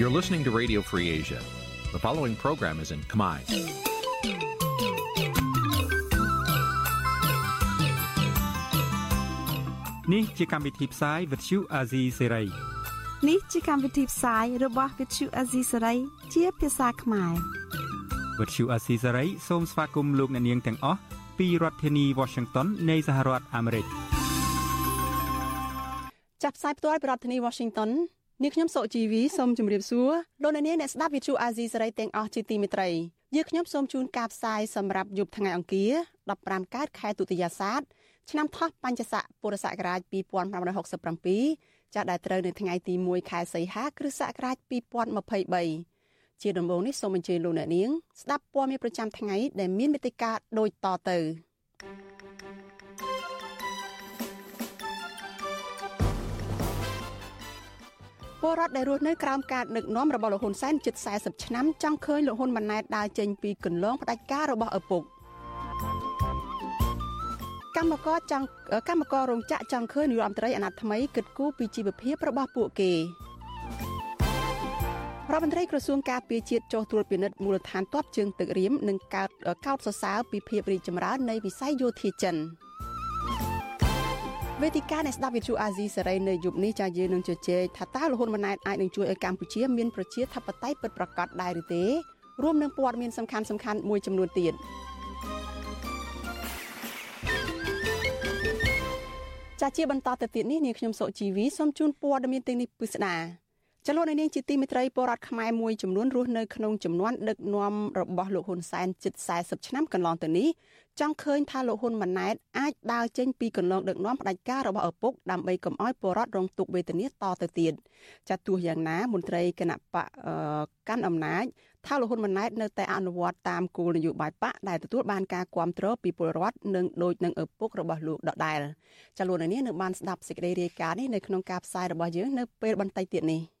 You're listening to Radio Free Asia. The following program is in Khmer. Nǐ chi càm bi tiệp xáy vệt chiu a zì sê ray នេះជាកម្មវិធីផ្សាយរបស់ Vithu Azisari ជាភាសាខ្មែរ វត្តឈូអាស៊ីសេរីសូមស្វាគមន៍លោកអ្នកនាងទាំងអស់ពីរដ្ឋធានី Washington នៃសហរដ្ឋអាមេរិក ចាប់ផ្សាយផ្ទាល់ពីរដ្ឋធានី Washington នាងខ្ញុំសុជីវីសូមជម្រាបសួរលោកអ្នកនាងអ្នកស្ដាប់ Vithu Azisari ទាំងអស់ជាទីមេត្រីយើខ្ញុំសូមជូនការផ្សាយសម្រាប់យប់ថ្ងៃអង្គារ15កើតខែទុតិយាសាទឆ្នាំថោះបัญចស័កពុរសករាជ2567ចាប់ដែលត្រូវនៅថ្ងៃទី1ខែសីហាគ្រិស្តសករាជ2023ជាដំបូងនេះសូមអញ្ជើញលោកអ្នកនាងស្ដាប់ព័ត៌មានប្រចាំថ្ងៃដែលមានមេត្តាដូចតទៅ ពលរដ្ឋដែលរស់នៅក្រោមការដឹកនាំរបស់លោកហ៊ុនសែនជិត40ឆ្នាំចង់ឃើញលោកហ៊ុនម៉ាណែតដើរចេញពីគន្លងផ្ដាច់ការរបស់ឪពុកកម្មករចង់កម្មកររោងចក្រចង់ឃើញនាយករដ្ឋមន្ត្រីអាណត្តិថ្មីគិតគូរពីជីវភាពរបស់ពួកគេរដ្ឋមន្ត្រីក្រសួងការពារជាតិចុះត្រួតពិនិត្យមូលដ្ឋានទ័ពជើងទឹករៀមនិងកោតកោតសរសើរពីភាពរីកចម្រើននៃវិស័យយោធាចិន វេទិកានៃស្ដាប់វិទ្យុអាស៊ីសេរីនៅយប់នេះចាយើងនឹងជជែកថាតើលហ៊ុនម៉ាណែតអាចនឹងជួយឲ្យកម្ពុជាមានប្រជាធិបតេយ្យពិតប្រាកដដែរឬទេរួមនឹងព័ត៌មានសំខាន់ៗមួយចំនួនទៀតចាជាបន្តទៅទៀតនេះនាងខ្ញុំសុជីវីសូមជូនព័ត៌មានទាំងនេះពិស្ដា ចលនានាងជាទីមេត្រីពលរដ្ឋខ្មែរមួយចំនួនរស់នៅក្នុងចំនួនដឹកនាំរបស់លោកហ៊ុនសែនជិត40ឆ្នាំកន្លងទៅនេះចង់ឃើញថាលោកហ៊ុនម៉ាណែតអាចដើរចេញពីកន្លងដឹកនាំផ្ដាច់ការរបស់ឪពុកដើម្បីកុំឲ្យពលរដ្ឋរងទុក្ខវេទនាតទៅទៀតចាទោះយ៉ាងណាមន្ត្រីគណៈបកកាន់អំណាចថាលោកហ៊ុនម៉ាណែតនៅតែអនុវត្តតាមគោលនយោបាយបកដែលទទួលបានការគ្រប់គ្រងពីពលរដ្ឋនិងដូចនឹងឪពុករបស់លោកដដែលចាលោកនាងនៅបានស្ដាប់សេចក្តីរាយការណ៍នេះនៅក្នុងការផ្សាយរបស់យើងនៅពេលបន្តិចទៀតនេះ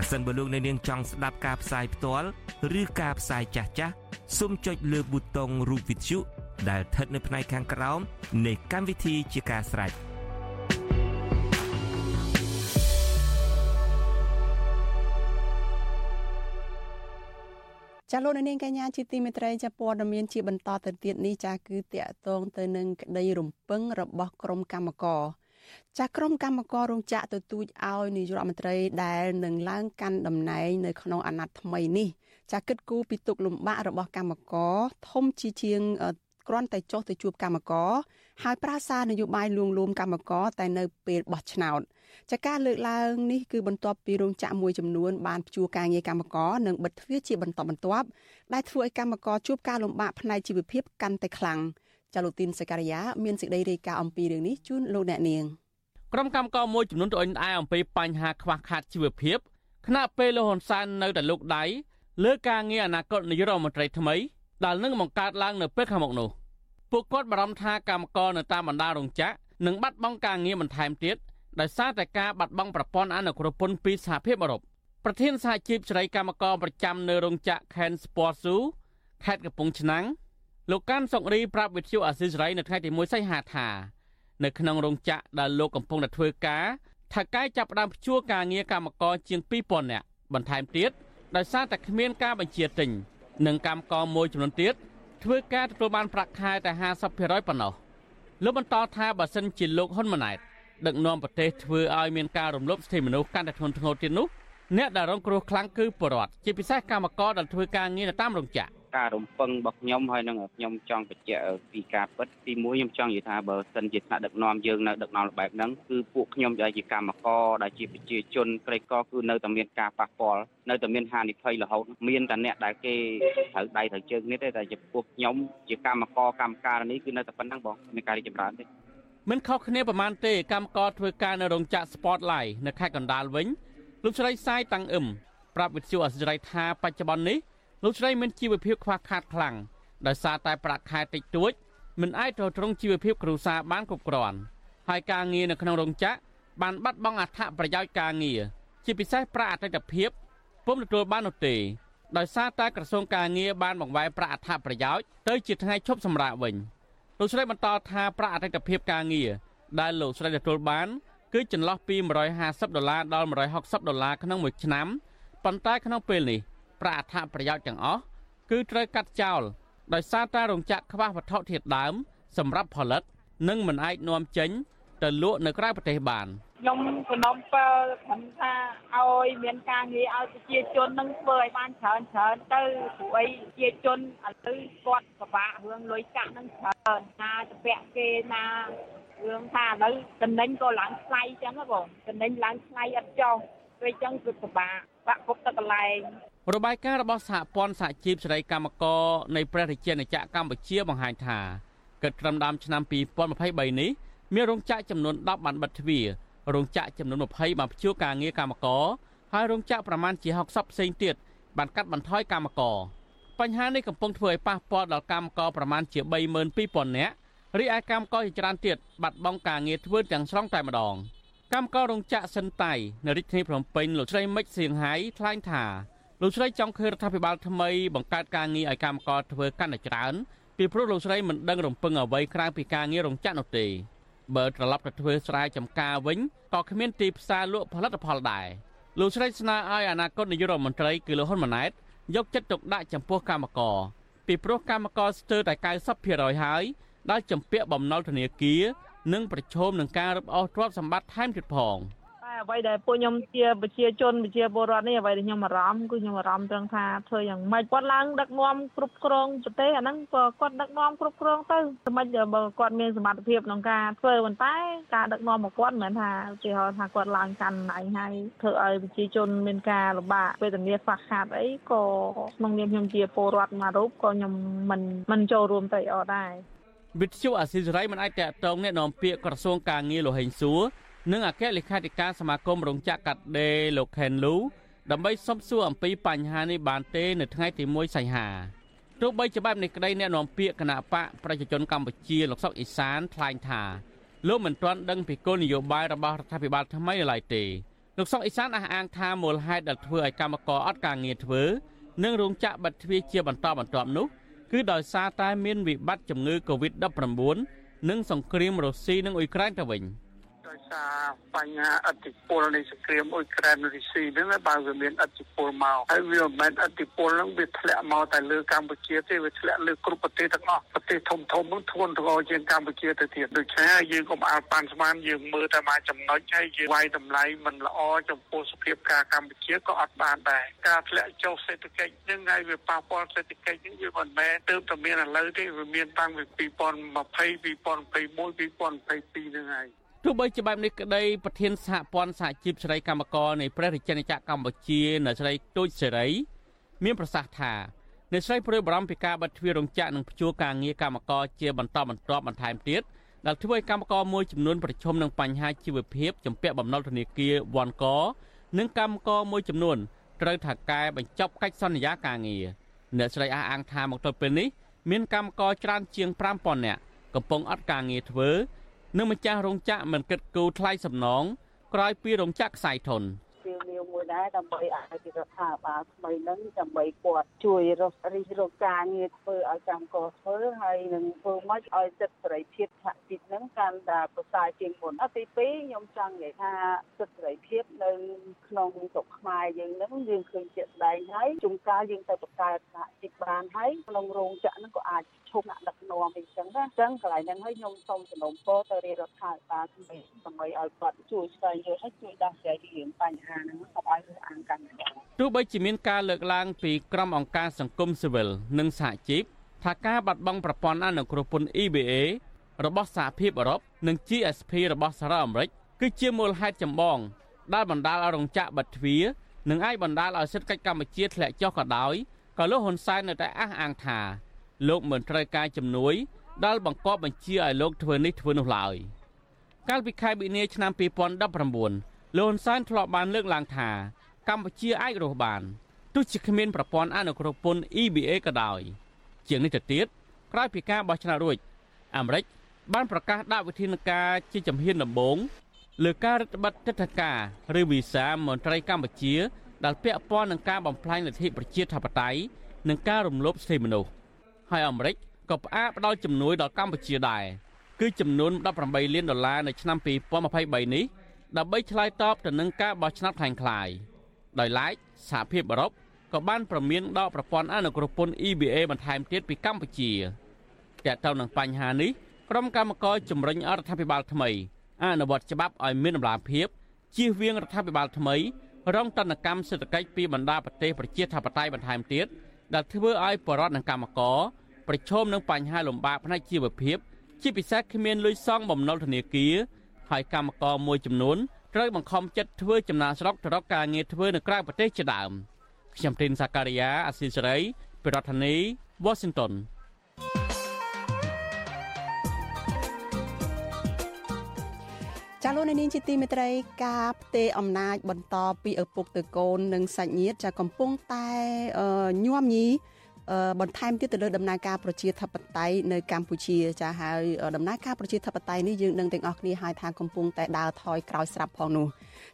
ប្រសិនបើលោកអ្នកនាងចង់ស្ដាប់ការផ្សាយផ្ទាល់ឬការផ្សាយចាស់ចាស់សូមចុចលើប៊ូតុងរូប Vithu ដែលស្ថិតនៅផ្នែកខាងក្រោមនៃកម្មវិធីជាការស្រេចចាលោកនាងកញ្ញាជាទីមេត្រីចាព័ត៌មានជាបន្តទៅទៀតនេះចាគឺតកតងទៅនឹងក្តីរំពឹងរបស់ក្រមកម្មករ ចាស់ក្រុមកម្មកររោងចក្រទទូចឲ្យនាយករដ្ឋមន្ត្រីដែលនឹងឡើងកាន់តំណែងនៅក្នុងអាណត្តិថ្មីនេះចាស់គិតគូរពីទុកលំបាករបស់កម្មករធំជាជាងគ្រាន់តែចុះទៅជួបកម្មករហើយប្រាសារនយោបាយលួងលោមកម្មករតែនៅពេលបោះឆ្នោតចាការលើកឡើងនេះគឺបន្ទាប់ពីរោងចក្រមួយចំនួនបានព្យួរការងារកម្មករនិងបិទទ្វារជាបន្តបន្ទាប់ដែលធ្វើឲ្យកម្មករជួបការលំបាកផ្នែកជីវភាពកាន់តែខ្លាំង ចាលូទីនសការីយ៉ាមានសេចក្តីរាយការណ៍អំពីរឿងនេះជូនលោកអ្នកនាងក្រុមកម្មការមួយចំនួនត្អូញត្អែអំពីបញ្ហាខ្វះខាតជីវភាពខណៈពេលលោកហ៊ុនសែននៅតែលោកដៃលើការងារអនាគតនាយករដ្ឋមន្ត្រីថ្មីដែលនឹងបង្កើតឡើងនៅពេលខាងមុខនោះពួកគាត់បារម្ភថាកម្មករនៅតាមបណ្ដារោងចក្រនឹងបាត់បង់ការងារបន្ថែមទៀតដោយសារតែការបាត់បង់ប្រព័ន្ធអនុគ្រោះពន្ធពីសហភាពអឺរ៉ុបប្រធានសហជីពសេរីកម្មករប្រចាំនៅរោងចក្រ Ken Sportsu ខេត្តកំពង់ឆ្នាំង លោកកាន់សុករីប្រាប់វិទ្យុអាស៊ីសេរីនៅថ្ងៃទី1សីហាថានៅក្នុងរោងចក្រដែលលោកកំពុងតែធ្វើការថៅកែចាប់ផ្ដើមព្យួរការងារកម្មករជាង2000នាក់បន្ថែមទៀតដោយសារតែគ្មានការបញ្ជាទិញនិងកម្មករមួយចំនួនទៀតធ្វើការទទួលបានប្រាក់ខែតែ50%ប៉ុណ្ណោះលោកបន្តថាបើសិនជាលោកហ៊ុនម៉ាណែតដឹកនាំប្រទេសធ្វើឲ្យមានការរំលោភសិទ្ធិមនុស្សកាន់តែធ្ងន់ធ្ងរទៀតនោះអ្នកដែលរងគ្រោះខ្លាំងគឺពលរដ្ឋជាពិសេសកម្មករដែលធ្វើការងារនៅតាមរោងចក្រ ការរំពឹងរបស់ខ្ញុំហើយនឹងខ្ញុំចង់បញ្ជាក់ពីការពិតទីមួយខ្ញុំចង់និយាយថាបើសិនជាថ្នាក់ដឹកនាំយើងនៅដឹកនាំបែបហ្នឹងគឺពួកខ្ញុំដែលជាកម្មករដែលជាប្រជាជនក្រីក្រគឺនៅតែមានការប៉ះពាល់នៅតែមានហានិភ័យរហូតមានតែអ្នកដែលគេត្រូវដៃត្រូវជើងនេះទេតែចំពោះខ្ញុំជាកម្មករកម្មការនេះគឺនៅតែប៉ុណ្្នឹងបងមានការរីកចម្រើនទេមិនខុសគ្នាប្រមាណទេកម្មករធ្វើការនៅរោងចក្រ Spotlight នៅខេត្តកណ្ដាលវិញលោកស្រីសាយតាំងអឹមប្រាប់វិទ្យុអសិរ័យថាបច្ចុប្បន្ននេះ លោកស្រីមានជីវភាពខ្វះខាតខ្លាំងដោយសារតែប្រាក់ខែតិចតួចមិនអាចទ្រទ្រង់ជីវភាពគ្រួសារបានគ្រប់គ្រាន់ហើយការងារនៅក្នុងរោងចក្របានបាត់បង់អត្ថប្រយោជន៍ការងារជាពិសេសប្រាក់អតិថិភាពពុំទទួលបាននោះទេដោយសារតែក្រសួងការងារបានបង្វែរប្រាក់អត្ថប្រយោជន៍ទៅជាថ្ងៃឈប់សម្រាកវិញលោកស្រីបន្តថាប្រាក់អតិថិភាពការងារដែលលោកស្រីទទួលបានគឺចន្លោះពី150ដុល្លារដល់160ដុល្លារក្នុងមួយឆ្នាំប៉ុន្តែក្នុងពេលនេះ ប្រាក់អត្ថប្រយោជន៍ទាំងអស់គឺត្រូវកាត់ចោលដោយសារតែរោងចក្រខ្វះវត្ថុធាតុដើម សម្រាប់ផលិត និងមិនអាចនាំចេញ ទៅលក់នៅក្រៅប្រទេសបានខ្ញុំសំណុំពើខ្ញុំថាឲ្យមានការងារឲ្យប្រជាជននឹងធ្វើឲ្យបានច្រើនច្រើនទៅព្រោះអីប្រជាជនឥឡូវគាត់ពិបាករឿងលុយកាក់នឹងច្រើនណាទៅពាក់គេណារឿងថាឥឡូវតំណែងក៏ឡើងថ្លៃចឹងហ៎បងតំណែងឡើងថ្លៃអត់ចុះពេលចឹងគឺពិបាកបាក់គប់ទឹកកន្លែង របាយការណ៍របស់សហព័ន្ធសហជីពសេរីកម្មករនៃព្រះរាជាណាចក្រកម្ពុជាបង្ហាញថាគិតត្រឹមដើមឆ្នាំ2023នេះមានរោងចក្រចំនួន10បានបិទទ្វាររោងចក្រចំនួន20បានព្យួរការងារកម្មករហើយរោងចក្រប្រមាណជា60ផ្សេងទៀតបានកាត់បន្ថយកម្មករបញ្ហានេះកំពុងធ្វើឲ្យប៉ះពាល់ដល់កម្មករប្រមាណជា32000នាក់រីឯកម្មករជាច្រើនទៀតបាត់បង់ការងារធ្វើទាំងស្រុងតែម្ដងកម្មកររោងចក្រសិនតៃនៅរាជធានីភ្នំពេញលោកស្រីមិចសៀងហៃថ្លែងថា លោកស្រីចង់ឃើញរដ្ឋាភិបាលថ្មីបង្កើតការងារឲ្យកម្មករធ្វើកាន់តែច្រើនពីព្រោះលោកស្រីមិនដឹងរំពឹងអ្វីក្រៅពីការងាររោងចក្រនោះទេបើត្រឡប់ទៅធ្វើស្រែចម្ការវិញក៏គ្មានទីផ្សារលក់ផលិតផលដែរលោកស្រីស្នើឲ្យអនាគតនាយករដ្ឋមន្ត្រីគឺលោកហ៊ុនម៉ាណែតយកចិត្តទុកដាក់ចំពោះកម្មករពីព្រោះកម្មករស្ទើរតែ90%ហើយដែលចម្ពាក់បំណុលធនាគារនិងប្រឈមនឹងការរឹបអូសទ្រព្យសម្បត្តិថែមទៀតផង។ អ្វីដែលពួកខ្ញុំជាប្រជាជនប្រជាពលរដ្ឋនេះអ្វីដែលខ្ញុំអារម្មណ៍គឺខ្ញុំអារម្មណ៍ត្រង់ថាធ្វើយ៉ាងម៉េចគាត់ឡើងដឹកនាំគ្រប់គ្រងប្រទេសអាហ្នឹងក៏គាត់ដឹកនាំគ្រប់គ្រងទៅសម្រាប់បើគាត់មានសមត្ថភាពក្នុងការធ្វើប៉ុន្តែការដឹកនាំរបស់គាត់មិនមែនថាឧទាហរណ៍ថាគាត់ឡើងកាន់ណៃហើយធ្វើឲ្យប្រជាជនមានការលំបាកវេទនាខ្វះខាតអីក៏ក្នុងនាមខ្ញុំជាពលរដ្ឋមួយរូបក៏ខ្ញុំមិនមិនចូលរួមទៅអត់ដែរវិទ្យុអាស៊ីសេរីមិនអាចតកតងแนะនាំពាក្យក្រសួងការងារលោកហេងសួរ និងអគ្គលេខាធិការសមាគមរោងចក្រកាត់ដេរលោកខេនលូដើម្បីសុំសួរអំពីបញ្ហានេះបានទេនៅថ្ងៃទី1សីហាទោះបីជាបែបនេះក្តីអ្នកនាំពាក្យគណៈបកប្រជាជនកម្ពុជាលោកសុកអេសានថ្លែងថាលោកមិនទាន់ដឹងពីគោលនយោបាយរបស់រដ្ឋាភិបាលថ្មីនៅឡើយទេលោកសុកអេសានអះអាងថាមូលហេតុដែលធ្វើឲ្យកម្មករអត់ការងារធ្វើនិងរោងចក្របិទទ្វារជាបន្តបន្ទាប់នោះគឺដោយសារតែមានវិបត្តិជំងឺ Covid-19 និងសង្គ្រាមរុស្ស៊ីនិងអ៊ុយក្រែនទៅវិញ។ ដោយសារបញ្ហាអតិពលនៃសង្គ្រាមអ៊ុយក្រែនរុស្ស៊ីហ្នឹងបើវាមានអតិពលមកហើយវាមិនមែនអតិពលហ្នឹងវាធ្លាក់មកតែលើកម្ពុជាទេវាធ្លាក់លើគ្រប់ប្រទេសទាំងអស់ប្រទេសធំធំហ្នឹងធ្ងន់ធ្ងរជាងកម្ពុជាទៅទៀតដូច្នេះយើងកុំអាលប៉ាន់ស្មានយើងមើលតែមកចំណុចហើយយើងវាយតម្លៃមិនល្អចំពោះសភាពការកម្ពុជាក៏អត់បានដែរការធ្លាក់ចុះសេដ្ឋកិច្ចហ្នឹងហើយវាប៉ះពាល់សេដ្ឋកិច្ចហ្នឹងវាមិនមែនទើបតែមានឥឡូវទេវាមានតាំងពី2020 2021 2022ហ្នឹងហើយ ទោះបីជាបែបនេះក្តីប្រធានសហព័ន្ធសហជីពសេរីកម្មករនៃព្រះរាជាណាចក្រកម្ពុជានៅស្រីទូចសេរី មានប្រសាសន៍ថាអ្នកស្រីព្រួយបារម្ភពីការបិទទ្វាររោងចក្រនិងព្យួរការងារកម្មករជាបន្តបន្ទាប់បន្ថែមទៀតដែលធ្វើឲ្យកម្មករមួយចំនួនប្រឈមនឹងបញ្ហាជីវភាពចំពាក់បំណុលធនាគារវ៉ាន់កនិងកម្មករមួយចំនួនត្រូវថាកែបញ្ចប់កិច្ចសន្យាការងារអ្នកស្រីអះអាងថាមកទល់ពេលនេះមានកម្មករច្រើនជាង5000នាក់កំពុងអត់ការងារធ្វើ និងម្ចាស់រោងចក្រមិនគិតគូរថ្លៃសំណងក្រោយពីរោងចក្រខ្សែធនជាលាវមួយ ដែរដើម្បីឲ្យរដ្ឋាភិបាលថ្មីហ្នឹងដើម្បីគាត់ជួយរករិះរកការងារធ្វើឲ្យកម្មករធ្វើហើយនឹងធ្វើមកឲ្យសិទ្ធិសេរីភាពសហជីពហ្នឹងកាន់តែប្រសើរជាងមុនអទី2ខ្ញុំចង់និយាយថាសិទ្ធិសេរីភាពនៅក្នុងស្រុកខ្មែរយើងហ្នឹងយើងឃើញជាក់ស្ដែងហើយជួនកាលយើងទៅបង្កើតសហជីពបានហើយក្នុងរោងចក្រហ្នឹងក៏អាចឈប់ដាក់ដឹកនាំអីចឹងណាអញ្ចឹងកន្លែងហ្នឹងហើយខ្ញុំសូមសំណូមពរទៅរាជរដ្ឋាភិបាលដើម្បីដើម្បីឲ្យគាត់ជួយស្វែងយល់ហើយជួយដោះស្រាយរឿងបញ្ហាហ្នឹងកុំឲ្យរើសអើងកាន់តែទោះបីជាមានការលើកឡើងពីក្រុមអង្គការសង្គមស៊ីវិលនិងសហជីពថាការបាត់បង់ប្រព័ន្ធអនុគ្រោះពន្ធ EBA របស់សហភាពអឺរ៉ុបនិង GSP របស់សហរដ្ឋអាមេរិកគឺជាមូលហេតុចម្បងដែលបណ្ដាលឲ្យរោងចក្របិទទ្វារនិងអាចបណ្ដាលឲ្យសេដ្ឋកិច្ចកម្ពុជាធ្លាក់ចុះក៏ដោយក៏លោកហ៊ុនសែននៅតែអះអាងថាលោកមិនត្រូវការជំនួយដែលបង្កប់បញ្ជាឲ្យលោកធ្វើនេះធ្វើនោះឡើយកាលពីខែមីនាឆ្នាំ2019 លោកហ៊ុនសែនធ្លាប់បានលើកឡើងថាកម្ពុជាអាចរស់បានទោះជាគ្មានប្រព័ន្ធអនុគ្រោះពន្ធ EBA ក៏ដោយ ជាងនេះទៅទៀតក្រោយពីការបោះឆ្នោតរួចអាមេរិកបានប្រកាសដាក់វិធានការជាជំហានដំបូងលើការរដ្ឋបတ်ទិដ្ឋាការឬវីសាមន្ត្រីកម្ពុជាដែលពាក់ព័ន្ធនឹងការបំផ្លាញលទ្ធិប្រជាធិបតេយ្យនិងការរំលោភសិទ្ធិមនុស្សហើយអាមេរិកក៏ផ្អាកផ្ដល់ជំនួយដល់កម្ពុជាដែរគឺចំនួន18លានដុល្លារនៅឆ្នាំ2023នេះ ដើម្បីឆ្លើយតបទៅនឹងការបោះឆ្នោតខ្លាំងខ្លាយដោយឡែកសហភាពអឺរ៉ុបក៏បានប្រមានដកប្រព័ន្ធអនុគ្រោះពន្ធ EBA បន្ថែមទៀតពីកម្ពុជាតែទៅនឹងបញ្ហានេះក្រុមកម្មការជំរុញអរដ្ឋាភិបាលថ្មីអនុវត្តច្បាប់ឲ្យមានដំណាភាពជៀសវាងរដ្ឋាភិបាលថ្មីរងតនកម្មសេដ្ឋកិច្ចពីបណ្ដាប្រទេសប្រជាធិបតេយ្យបន្ថែមទៀតដែលធ្វើឲ្យបរដ្ឋនិងកម្មករប្រឈមនឹងបញ្ហាលំបាកផ្នែកជីវភាព ជាពិសេសគ្មានលុយសងបំណុលធនាគារ ហើយកម្មករមួយចំនួនត្រូវបង្ខំចិត្តធ្វើចំណាកស្រុកទៅរកការងារធ្វើនៅក្រៅប្រទេសជាដើមខ្ញុំទីនសាការីយ៉ាអាស៊ីសេរីប្រធានាធិបតី Washington ចាលោកនាងជាទីមេត្រីការផ្ទេរអំណាចបន្តពីឪពុកទៅកូននិងសាច់ញាតិចាកំពុងតែញោមញី បន្ថែមទៀតទៅលើដំណើរការប្រជាធិបតេយ្យនៅកម្ពុជាចាហើយដំណើរការប្រជាធិបតេយ្យនេះយើងដឹងទាំងអស់គ្នាហើយថាកំពុងតែដើរថយក្រោយស្រាប់ផងនោះ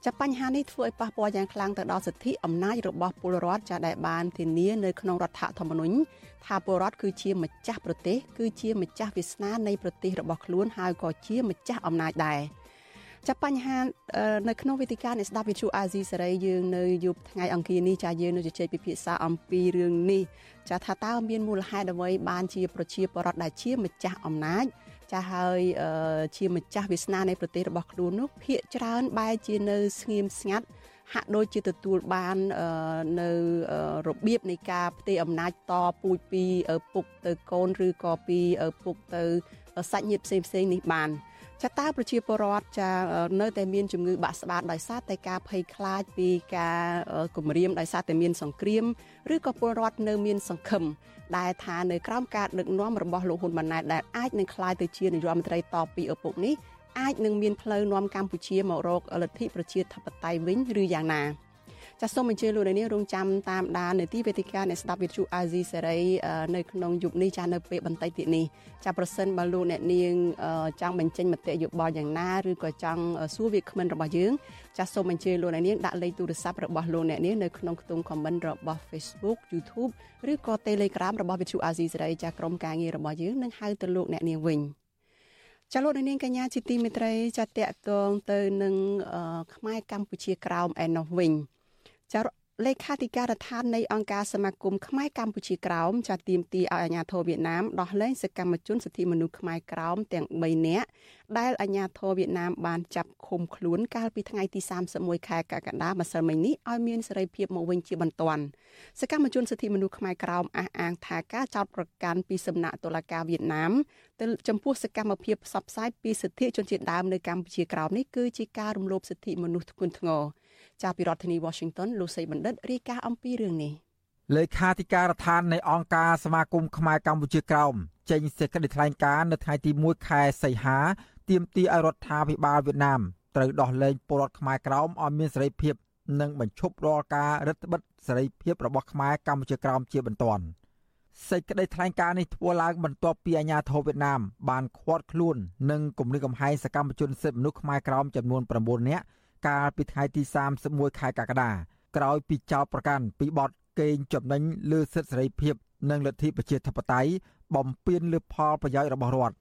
ចាបញ្ហានេះធ្វើឲ្យប៉ះពាល់យ៉ាងខ្លាំងទៅដល់សិទ្ធិអំណាចរបស់ពលរដ្ឋចាដែលបានធានានៅក្នុងរដ្ឋធម្មនុញ្ញថាពលរដ្ឋគឺជាម្ចាស់ប្រទេសគឺជាម្ចាស់វាសនានៃប្រទេសរបស់ខ្លួនហើយក៏ជាម្ចាស់អំណាចដែរ ចាប់បញ្ហានៅក្នុងវេទិកានៃស្ដាប់វិទ្យុអាស៊ីសេរីយើងនៅយប់ថ្ងៃអង្គារនេះចាយើងនៅជជែកពិភាក្សាអំពីរឿងនេះចាថាតើមានមូលហេតុអ្វីបានជាប្រជាពលរដ្ឋដែលជាម្ចាស់អំណាចចាហើយជាម្ចាស់វាសនានៃប្រទេសរបស់ខ្លួននោះភាកច្រើនបែរជានៅស្ងៀមស្ងាត់ហាក់ដូចជាទទួលបាននៅរបៀបនៃការផ្ទេរអំណាចតពូជពីពុកទៅកូនឬក៏ពីពុកទៅសាច់ញាតិផ្សេងផ្សេងនេះបាន ចាតើប្រជាពលរដ្ឋចានៅតែមានជំងឺបាក់ស្បាតដោយសារតែការភ័យខ្លាចពីការគំរាមដោយសារតែមានសង្គ្រាមឬក៏ពលរដ្ឋនៅមានសង្ឃឹមដែលថានៅក្រោមការដឹកនាំរបស់លោកហ៊ុនម៉ាណែតដែលអាចនឹងក្លាយទៅជានាយករដ្ឋមន្ត្រីតពីឪពុកនេះអាចនឹងមានផ្លូវនាំកម្ពុជាមករកលទ្ធិប្រជាធិបតេយ្យវិញឬយ៉ាងណា ចាសសូមអញ្ជើញលោកនាងរងចាំតាមដាននៅទីវេទិកានៃស្ដាប់វិទ្យុអាស៊ីសេរីនៅក្នុងយុគនេះចានៅពេលបន្តិចទៀតនេះចាប្រសិនបើលោកអ្នកនាងចង់បញ្ចេញមតិយោបល់យ៉ាងណាឬក៏ចង់សួរវាគ្មិនរបស់យើងចាសសូមអញ្ជើញលោកអ្នកនាងដាក់លេខទូរស័ព្ទរបស់លោកអ្នកនាងនៅក្នុងខ្ទង់ comment របស់ Facebook YouTube ឬក៏ Telegram របស់វិទ្យុអាស៊ីសេរីចាក្រុមការងាររបស់យើងនឹងហៅទៅលោកអ្នកនាងវិញចាលោកនាងកញ្ញាជាទីមេត្រីចាតកតងទៅនឹងខ្មែរកម្ពុជាក្រោមឯណោះវិញ ចាលេខាធិការដ្ឋាននៃអង្គការសមាគមខ្មែរកម្ពុជាក្រោមចាត់ទាមទារឲ្យអាជ្ញាធរវៀតណាមដោះលែងសកម្មជនសិទ្ធិមនុស្សខ្មែរក្រោមទាំង3នាក់ដែលអាជ្ញាធរវៀតណាមបានចាប់ឃុំខ្លួនកាលពីថ្ងៃទី31ខែកក្កដាម្សិលមិញនេះឲ្យមានសេរីភាពមកវិញជាបន្ទាន់សកម្មជនសិទ្ធិមនុស្សខ្មែរក្រោមអះអាងថាការចោទប្រកាន់ពីសំណាក់តុលាការវៀតណាមទៅចំពោះសកម្មភាពផ្សព្វផ្សាយពីសិទ្ធិជនជាតិដើមនៅកម្ពុជាក្រោមនេះគឺជាការរំលោភសិទ្ធិមនុស្សធ្ងន់ធ្ងរ ចាប់ពីរដ្ឋធានី Washington លោកសីបណ្ឌិតរាយការណ៍អំពីរឿងនេះលេខាធិការដ្ឋាននៃអង្គការសមាគមខ្មែរកម្ពុជាក្រោមចេញសេចក្តីថ្លែងការណ៍នៅថ្ងៃទី1ខែសីហាទាមទារឲ្យរដ្ឋាភិបាលវៀតណាមត្រូវដោះលែងពលរដ្ឋខ្មែរក្រោមឲ្យមានសេរីភាពនិងបញ្ឈប់រាល់ការរឹតបន្តឹងសេរីភាពរបស់ខ្មែរកម្ពុជាក្រោមជាបន្ទាន់សេចក្តីថ្លែងការណ៍នេះធ្វើឡើងបន្ទាប់ពីអាញាធរវៀតណាមបានឃាត់ខ្លួននិងគំរាមកំហែងសកម្មជនសិទ្ធិមនុស្សខ្មែរក្រោមចំនួន9នាក់ កាលពីថ្ងៃទី31ខែកក្កដាក្រោយពីចោទប្រកាន់ពីបទកេងចំណេញលើសិទ្ធិសេរីភាព និងលទ្ធិប្រជាធិបតេយ្យបំពានលើផលប្រយោជន៍របស់រដ្ឋ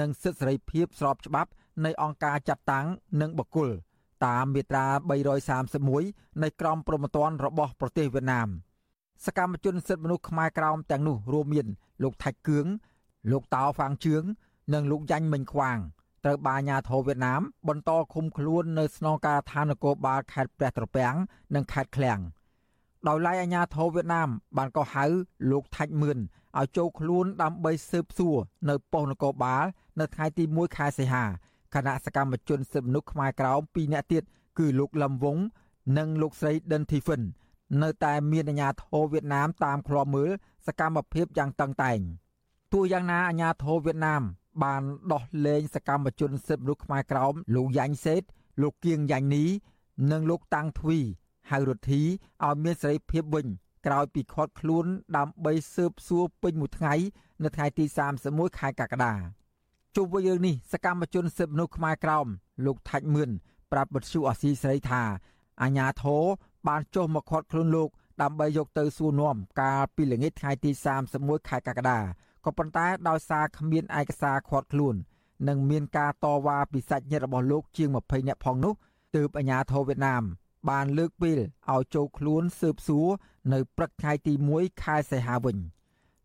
និងសិទ្ធិសេរីភាពស្របច្បាប់នៃអង្គការចាត់តាំងនិងបុគ្គលតាមមាត្រា331នៃក្រមព្រហ្មទណ្ឌរបស់ប្រទេសវៀតណាមសកម្មជនសិទ្ធិមនុស្សខ្មែរក្រោមទាំងនោះរួមមានលោកថាច់គឿងលោកតោហ្វាងជឿងនិងលោកយ៉ាញ់មិញខ្វាង ត្រូវបានអាជ្ញាធរវៀតណាមបន្តឃុំខ្លួននៅស្នងការដ្ឋាននគរបាលខេត្តព្រះត្រពាំងនិងខេត្តឃ្លាំងដោយឡែកអាជ្ញាធរវៀតណាមបានកោះហៅលោកថាច់មឿនឲ្យចូលខ្លួនដើម្បីស៊ើបសួរនៅប៉ុស្តិ៍នគរបាល នៅថ្ងៃទី1ខែសីហាគណៈសកម្មជនសិទ្ធិមនុស្សខ្មែរក្រោម2នាក់ទៀតគឺលោកលឹមវងនិងលោកស្រីដិនធីហ្វិននៅតែមានអាជ្ញាធរវៀតណាមតាមឃ្លាំមើលសកម្មភាពយ៉ាងតឹងតែងទោះយ៉ាងណាអាជ្ញាធរវៀតណាម បានដោះលែងសកម្មជនសិទ្ធិមនុស្សខ្មែរក្រោមលោកយ៉ាញ់សេត លោកគៀងយ៉ាញ់នីនិងលោកតាំងទ្វីហៅរដ្ឋីឲ្យមានសេរីភាពវិញក្រោយពីខាត់ខ្លួនដើម្បីស៊ើបសួរពេញមួយថ្ងៃនៅថ្ងៃទី31ខែកក្កដាជុំវិញរឿងនេះសកម្មជនសិទ្ធិមនុស្សខ្មែរក្រោមលោកថាច់មឿនប្រាប់បទសុអសីស្រីថាអាញាធរបានចុះមកខាត់ខ្លួនលោកដើម្បីយកទៅសួរនាំកាលពីល្ងាចថ្ងៃទី31ខែកក្កដា ក៏ប៉ុន្តែដោយសារគ្មានឯកសារខាត់ខ្លួននិងមានការតវ៉ាពីសាច់ញាតិរបស់លោកជាង20នាក់ផងនោះទើបអាញាធរវៀតណាមបានលើកពេលឲ្យចូលខ្លួនស៊ើបសួរនៅព្រឹកថ្ងៃទី1ខែសីហាវិញ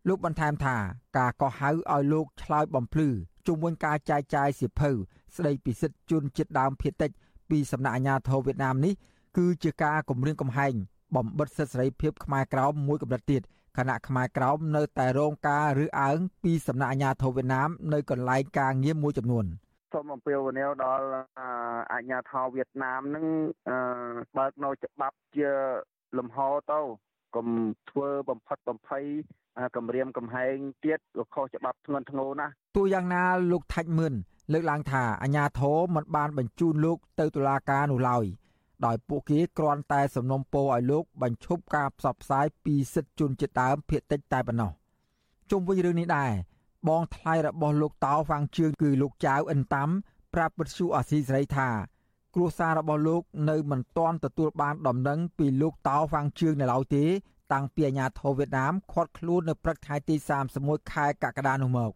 លោកបន្ថែមថាការកោះហៅឲ្យលោកឆ្លើយបំភ្លឺជុំវិញការចែកចាយសិភៅស្ដីពីសិទ្ធិជនជាតិដើមភាគតិចពីសំណាក់អាជ្ញាធរវៀតណាមនេះគឺជាការគំរាមកំហែងបំបិទសិទ្ធិសេរីភាពខ្មែរក្រោមមួយកម្រិតទៀត ខណៈខ្មែរក្រោមនៅតែរងការរើសអើងពីសំណាក់អាជ្ញាធរវៀតណាមនៅកន្លែងការងារមួយចំនួនសូមអំពាវនាវដល់អាជ្ញាធរវៀតណាមនឹងបើកនៅច្បាប់ជាលំហទៅកុំធ្វើបំផិតបំភ័យគម្រាមកំហែងទៀតក៏ខុសច្បាប់ធ្ងន់ធ្ងរណាស់ទោះយ៉ាងណាលោកថាច់មឿនលើកឡើងថាអាញាធរមិនបានបញ្ជូនលោកទៅតុលាការនោះឡើយ ដោយពួកគេគ្រាន់តែសំណុំពរឲ្យលោកបញ្ឈប់ការផ្សព្វផ្សាយពីសិទ្ធិជនជាតិដើមភាគតិចតែប៉ុណ្ណោះជុំវិញរឿងនេះដែរបងថ្លៃរបស់លោកតោហ្វាងជឿងគឺលោកចៅអិនតាំប្រាប់វិទ្យុអាស៊ីសេរីថាគ្រួសាររបស់លោកនៅមិនទាន់ទទួលបានដំណឹងពីលោកតោហ្វាងជឿងនៅឡើយទេ តាំងពីអាញាធរវៀតណាមឃាត់ខ្លួននៅព្រឹកថ្ងៃទី31ខែកក្កដានោះមក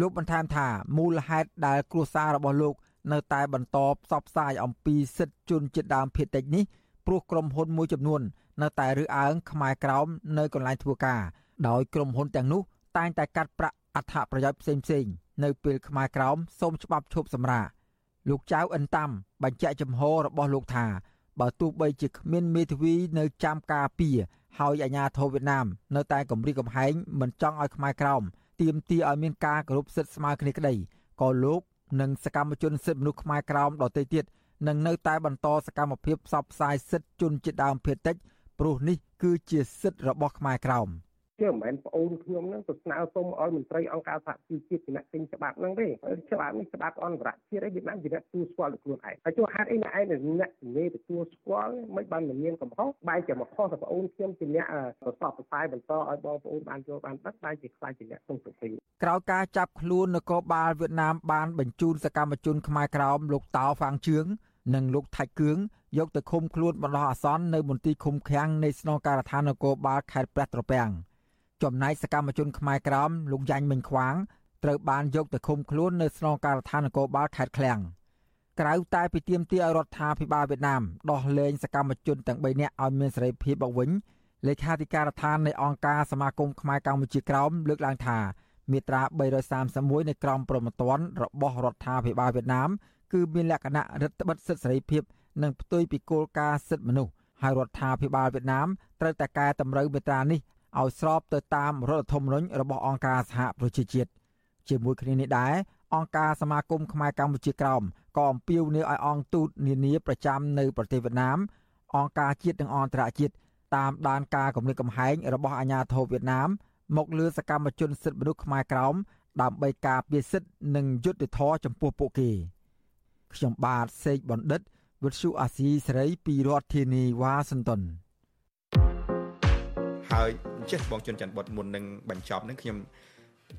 លោកបន្ថែមថាមូលហេតុដែលគ្រួសាររបស់លោក នៅតែបន្តផ្សព្វផ្សាយអំពីសិទ្ធិជនជាតិដើមភាគតិចនេះព្រោះក្រុមហ៊ុនមួយចំនួន នៅតែរើសអើងខ្មែរក្រោមនៅកន្លែងធ្វើការដោយក្រុមហ៊ុនទាំងនោះតែងតែកាត់ប្រាក់អត្ថប្រយោជន៍ផ្សេងផ្សេងនៅពេលខ្មែរក្រោមសូមច្បាប់ឈប់សម្រាកលោកចៅអិនតាំបញ្ជាក់ចំហរបស់លោកថាបើទោះបីជាគ្មានមេធាវីនៅចាំការពារហើយអាជ្ញាធរវៀតណាមនៅតែគម្រាមកំហែងមិនចង់ឲ្យខ្មែរក្រោមទាមទារឲ្យមានការគោរពសិទ្ធិស្មើគ្នាក្តីក៏លោក និងសកម្មជនសិទ្ធិមនុស្សខ្មែរក្រោមដទៃទៀតនឹងនៅតែបន្តសកម្មភាពផ្សព្វផ្សាយសិទ្ធិជនជាតិដើមភាគតិចព្រោះនេះគឺជាសិទ្ធិរបស់ខ្មែរក្រោម។ ជាមិនមែនប្អូនខ្ញុំហ្នឹងទៅស្នើសុំឲ្យមន្ត្រីអង្គការសហជីវជាតិជាអ្នកទិញច្បាប់ហ្នឹងទេច្បាប់នេះច្បាប់អន្តរជាតិឯវៀតណាមជាអ្នកទទួលស្គាល់ខ្លួនឯងហើយចុះហេតុអីអ្នកឯងអ្នកជំនាញទទួលស្គាល់មិនបានមានកំហុសបែរជាមកខុសតែប្អូនខ្ញុំជាអ្នកប្រសពប្រសាយបន្តឲ្យបងប្អូនបានចូលបានដឹកបែរជាខ្លាចជាអ្នកទងសុភីក្រោយការចាប់ខ្លួននគរបាលវៀតណាមបានបញ្ជូនសកម្មជនខ្មែរក្រោមលោកតោហ្វាងជឿងនិងលោកថៃគឿងយកទៅឃុំខ្លួនបណ្ដោះអាសន្ននៅមន្ទីរឃុំឃាំងនៃស្នងការដ្ឋាននគរបាលខេត្តព្រះត្រពាំង ចំណែកសកម្មជនខ្មែរក្រមលោកយ៉ាញ់មិញខ្វាងត្រូវបានយកទៅឃុំខ្លួននៅស្នងការដ្ឋាននគរបាលខេត្តឃ្លាំងក្រៅតែពីទាមទារឲ្យរដ្ឋាភិបាលវៀតណាមដោះលែងសកម្មជនទាំង3នាក់ឲ្យមានសេរីភាពមកវិញលេខាធិការដ្ឋាននៃអង្គការសមាគមខ្មែរកម្ពុជាក្រោមលើកឡើងថាមាត្រា331នៃក្រមព្រហ្មទណ្ឌរបស់រដ្ឋាភិបាលវៀតណាមគឺមានលក្ខណៈរដ្ឋបិទសិទ្ធិសេរីភាពនិងផ្ទុយពីគោលការណ៍សិទ្ធិមនុស្សហើយរដ្ឋាភិបាលវៀតណាមត្រូវតែកែតម្រូវមាត្រានេះ ឲ្យស្របទៅតាមរដ្ឋធម្មនុញ្ញរបស់អង្គការសហប្រជាជាតិជាមួយគ្នានេះដែរអង្គការសមាគមខ្មែរកម្ពុជាក្រោមក៏អំពាវនាវឲ្យអង្គទូតនានាប្រចាំនៅប្រទេសវៀតណាមអង្គការជាតិនិងអន្តរជាតិតាមដានការគម្រាមកំហែងរបស់អាជ្ញាធរវៀតណាមមកលើសកម្មជនសិទ្ធិមនុស្សខ្មែរក្រោមដើម្បីការពារសិទ្ធិនិងយុត្តិធម៌ចំពោះពួកគេខ្ញុំបាទសេកបណ្ឌិតវិទ្យុអាស៊ីសេរីពីរដ្ឋធានីវ៉ាស៊ីនតោន ហើយចេះបងជុនច័ន្ទបុតមុននឹងបញ្ចប់នឹងខ្ញុំ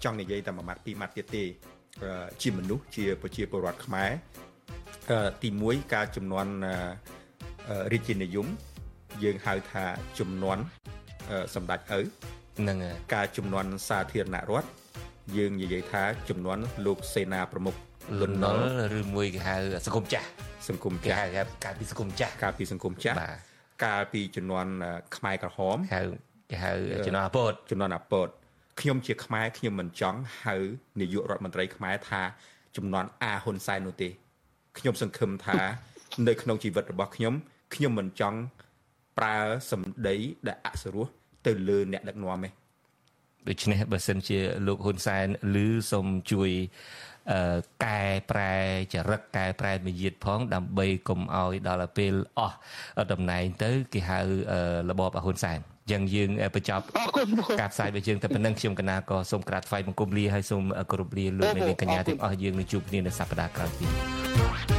ចង់និយាយតែមួយម៉ាត់ពីរម៉ាត់ទៀតទេជាមនុស្សជាប្រជាពលរដ្ឋខ្មែរទី1ការចំនួនរាជានិយមយើងហៅថាចំនួនសម្ដេចឪនឹងការចំនួនសាធារណរដ្ឋយើងនិយាយថាចំនួនលោកសេនាប្រមុខលន់នល់ឬមួយគេហៅសង្គមចាស់សង្គមចាស់គេហៅការពីសង្គមចាស់ការពីសង្គមចាស់កាលពីចំនួនខ្មែរក្រហមហៅ គេហៅចំនួនអាពតចំនួនអាពតខ្ញុំជាខ្មែរខ្ញុំមិនចង់ហៅនាយករដ្ឋមន្ត្រីខ្មែរថាចំនួនអាហ៊ុនសែននោះទេខ្ញុំសង្ឃឹមថា នៅក្នុងជីវិតរបស់ខ្ញុំខ្ញុំមិនចង់ប្រើសម្ដីដែលអសរោះទៅលើអ្នកដឹកនាំទេដូច្នេះបើសិនជាលោកហ៊ុនសែនឬសូមជួយកែប្រែចរិតកែប្រែមាយាទផង ដើម្បីកុំឲ្យដល់ពេលអស់តំណែងទៅ គេហៅរបបហ៊ុនសែន យ៉ាងយើងបញ្ចប់ការផ្សាយរបស់យើងតែប៉ុណ្្នឹងខ្ញុំកណាក៏សូមក្រាបថ្វាយបង្គំលាហើយសូមគោរពលាលោកអ្នកនាងកញ្ញាទាំងអស់យើងនឹងជួបគ្នានៅសប្តាហ៍ក្រោយទៀត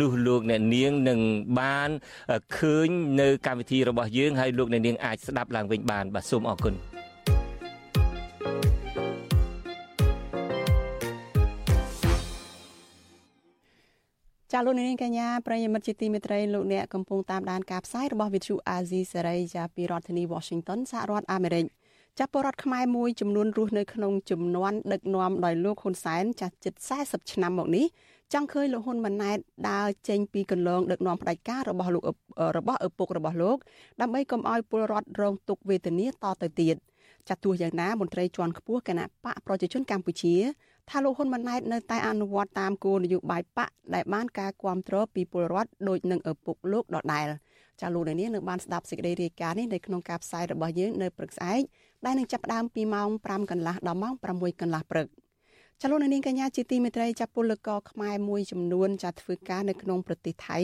នោះលោកអ្នកនាងនឹងបានឃើញនៅកម្មវិធីរបស់យើងហើយលោកអ្នកនាងអាចស្ដាប់ឡើងវិញបានបាទសូមអរគុណចាលោកនាងកញ្ញាប្រិយមិត្តជាទីមេត្រីលោកអ្នកកំពុងតាមដានការផ្សាយរបស់ Vithu Azizi សេរីចាពីរដ្ឋធានី Washington សហរដ្ឋអាមេរិកចាប់ពលរដ្ឋខ្មែរមួយចំនួនរស់នៅក្នុងចំនួនដឹកនាំដោយលោកហ៊ុនសែនចាស់ជិត40ឆ្នាំមកនេះ ចង់ឃើញលោកហ៊ុនម៉ាណែតដើរចេញពីកន្លងដឹកនាំផ្ដាច់ការរបស់លោករបស់ឪពុករបស់លោកដើម្បីកុំឲ្យពលរដ្ឋរងទុក្ខវេទនាតទៅទៀតចាត់ទោះយ៉ាងណាមន្ត្រីជាន់ខ្ពស់គណៈបកប្រជាជនកម្ពុជាថាលោកហ៊ុនម៉ាណែតនៅតែអនុវត្តតាមគោលនយោបាយបកដែលបានការគ្រប់គ្រងពីពលរដ្ឋដោយនឹងឪពុកលោកដដែលចាលោកនាងនឹងបានស្ដាប់សេចក្តីរាយការណ៍នេះនៅក្នុងការផ្សាយរបស់យើងនៅព្រឹកស្អែកដែលនឹងចាប់ផ្ដើមពីម៉ោង5កន្លះដល់ម៉ោង6កន្លះព្រឹក ចលនានាងកញ្ញាជាទីមេត្រីចាប់ពលករខ្មែរមួយចំនួនចាធ្វើការនៅក្នុងប្រទេសថៃ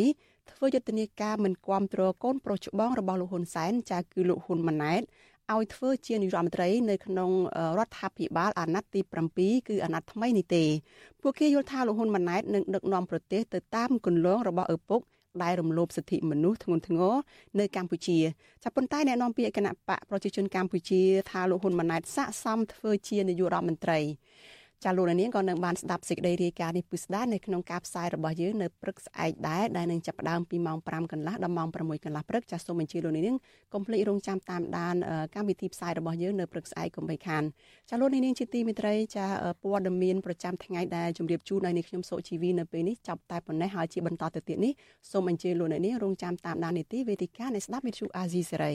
ធ្វើយុទ្ធនាការមិនគាំទ្រកូនប្រុសច្បងរបស់លោកហ៊ុនសែនចាគឺលោកហ៊ុនម៉ាណែតឲ្យធ្វើជានាយរដ្ឋមន្ត្រីនៅក្នុងរដ្ឋាភិបាលអាណត្តិទី7គឺអាណត្តិថ្មីនេះទេពួកគេយល់ថាលោកហ៊ុនម៉ាណែតនឹងដឹកនាំប្រទេសទៅតាមគន្លងរបស់ឪពុកដែលរំលោភសិទ្ធិមនុស្សធ្ងន់ធ្ងរនៅកម្ពុជាចាប់ប៉ុន្តែអ្នកនាំពាក្យគណៈបកប្រជាជនកម្ពុជាថាលោកហ៊ុនម៉ាណែតស័កសមធ្វើជានាយករដ្ឋមន្ត្រី ចាលោកនាងក៏នឹងបានស្ដាប់សេចក្តីរាយការណ៍នេះពិស្ដានៅក្នុងការផ្សាយរបស់យើងនៅព្រឹកស្អែកដែរដែលនឹងចាប់ផ្ដើមពីម៉ោង5កន្លះដល់ម៉ោង6កន្លះព្រឹកចាសូមអញ្ជើញលោកនាងកុំភ្លេចរងចាំតាមដានកម្មវិធីផ្សាយរបស់យើងនៅព្រឹកស្អែកកុំបីខានចាលោកនាងជាទីមេត្រីចាព័ត៌មានប្រចាំថ្ងៃដែលជម្រាបជូនដល់នេះខ្ញុំសុជីវីនៅពេលនេះចាប់តែប៉ុណ្ណេះហើយជាបន្តទៅទៀតនេះសូមអញ្ជើញលោកនាងរងចាំតាមដាននីតិវេទិកានៃស្ដាប់វិទ្យុអាស៊ីសេរី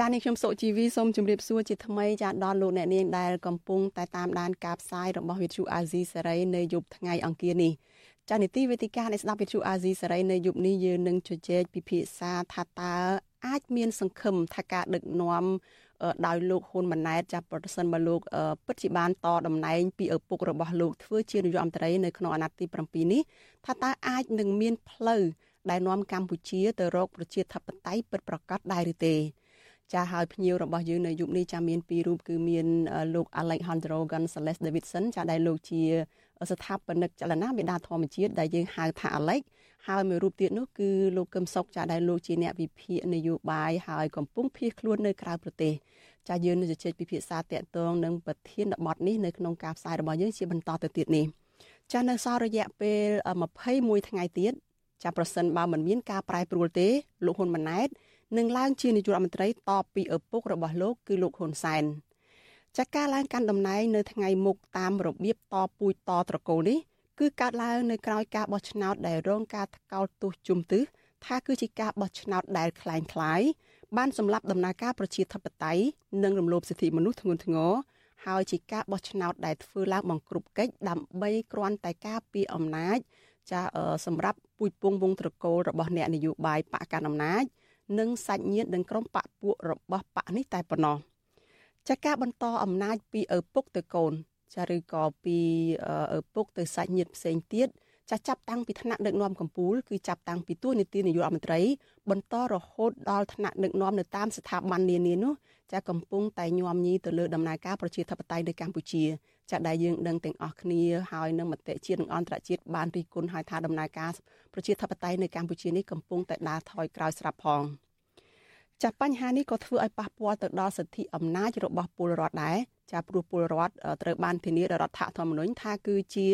ចានេះខ្ញុំសុជីវីសូមជម្រាបសួរជាថ្មីចាដល់លោកអ្នកនាងដែលកំពុងតែតាមដានការផ្សាយរបស់វិទ្យុអាស៊ីសេរីនៅយប់ថ្ងៃអង្គារនេះចានីតិវេទិកានៃស្ដាប់វិទ្យុអាស៊ីសេរីនៅយប់នេះយើងនឹងជជែកពិភាក្សាថាតើអាចមានសង្ឃឹមថាការដឹកនាំដោយលោកហ៊ុនម៉ាណែតចាប់ប្រសិនបើលោកពិតជាបានតតំណែងពីឪពុករបស់លោកធ្វើជានាយករដ្ឋមន្ត្រីនៅក្នុងអាណត្តិទី7នេះថាតើអាចនឹងមានផ្លូវដែលនាំកម្ពុជាទៅរកប្រជាធិបតេយ្យពិតប្រាកដដែរឬទេ ចាហើយភ្ញៀវរបស់យើងនៅយុគនេះចាមានពីររូបគឺមានលោក Alejandro Gonzalez Davidson ចាដែលលោកជាស្ថាបនិកចលនាមេដាធម្មជាតិដែលយើងហៅថា Alex ហើយមួយរូបទៀតនោះគឺលោកកឹមសុខចាដែលលោកជាអ្នកវិភាគនយោបាយហើយកំពុងភៀសខ្លួននៅក្រៅប្រទេសចាយើងនឹងជជែកពិភាក្សាតាក់ទងនឹងប្រធានបទនេះនៅក្នុងការផ្សាយរបស់យើងជាបន្តទៅទៀតនេះចានៅសល់រយៈពេល21ថ្ងៃទៀតចាប្រសិនបើមិនមានការប្រែប្រួលទេលោកហ៊ុនម៉ាណែត នឹងឡើងជានាយករដ្ឋមន្ត្រីតពីឪពុករបស់លោកគឺលោកហ៊ុនសែនចាការឡើងកាន់តំណែងនៅថ្ងៃមុខតាមរបៀបតពូជតត្រកូលនេះគឺកើតឡើងនៅក្រៅការបោះឆ្នោតដែលរងការថ្កោលទោសជុំទិសថាគឺជាការបោះឆ្នោតដែលคล้ายคล้ายបានសម្លាប់ដំណើរការប្រជាធិបតេយ្យនិងរំលោភសិទ្ធិមនុស្សធ្ងន់ធ្ងរហើយជាការបោះឆ្នោតដែលធ្វើឡើងបង្ក្រប់កិច្ចដើម្បីគ្រាន់តែការពីអំណាចចាសម្រាប់ពូជពងវងត្រកូលរបស់អ្នកនយោបាយបកកណ្ដាលអំណាច និងសាច់ញាតិនិងក្រុមបកពួករបស់បកនេះតែប៉ុណ្ណោះចាការបន្តអំណាចពីឪពុកទៅកូនចាឬក៏ពីឪពុកទៅសាច់ញាតិផ្សេងទៀតចាចាប់តាំងពីថ្នាក់ដឹកនាំកម្ពុជាគឺចាប់តាំងពីទួនាទីនាយករដ្ឋមន្ត្រី បន្តរហូតដល់ថ្នាក់ដឹកនាំនៅតាមស្ថាប័ននានានោះចាកំពុងតែញោមញីទៅលើដំណើរការប្រជាធិបតេយ្យនៅកម្ពុជា ចាដែលយើងដឹងទាំងអស់គ្នាហើយនឹងមតិជាតិនិងអន្តរជាតិបានរិះគន់ឲ្យថាដំណើរការប្រជាធិបតេយ្យនៅកម្ពុជានេះកំពុងតែដើរថយក្រោយស្រាប់ផងចាបញ្ហានេះក៏ធ្វើឲ្យប៉ះពាល់ទៅដល់សិទ្ធិអំណាចរបស់ពលរដ្ឋដែរចាព្រោះពលរដ្ឋត្រូវបានធានាដោយរដ្ឋធម្មនុញ្ញថាគឺជា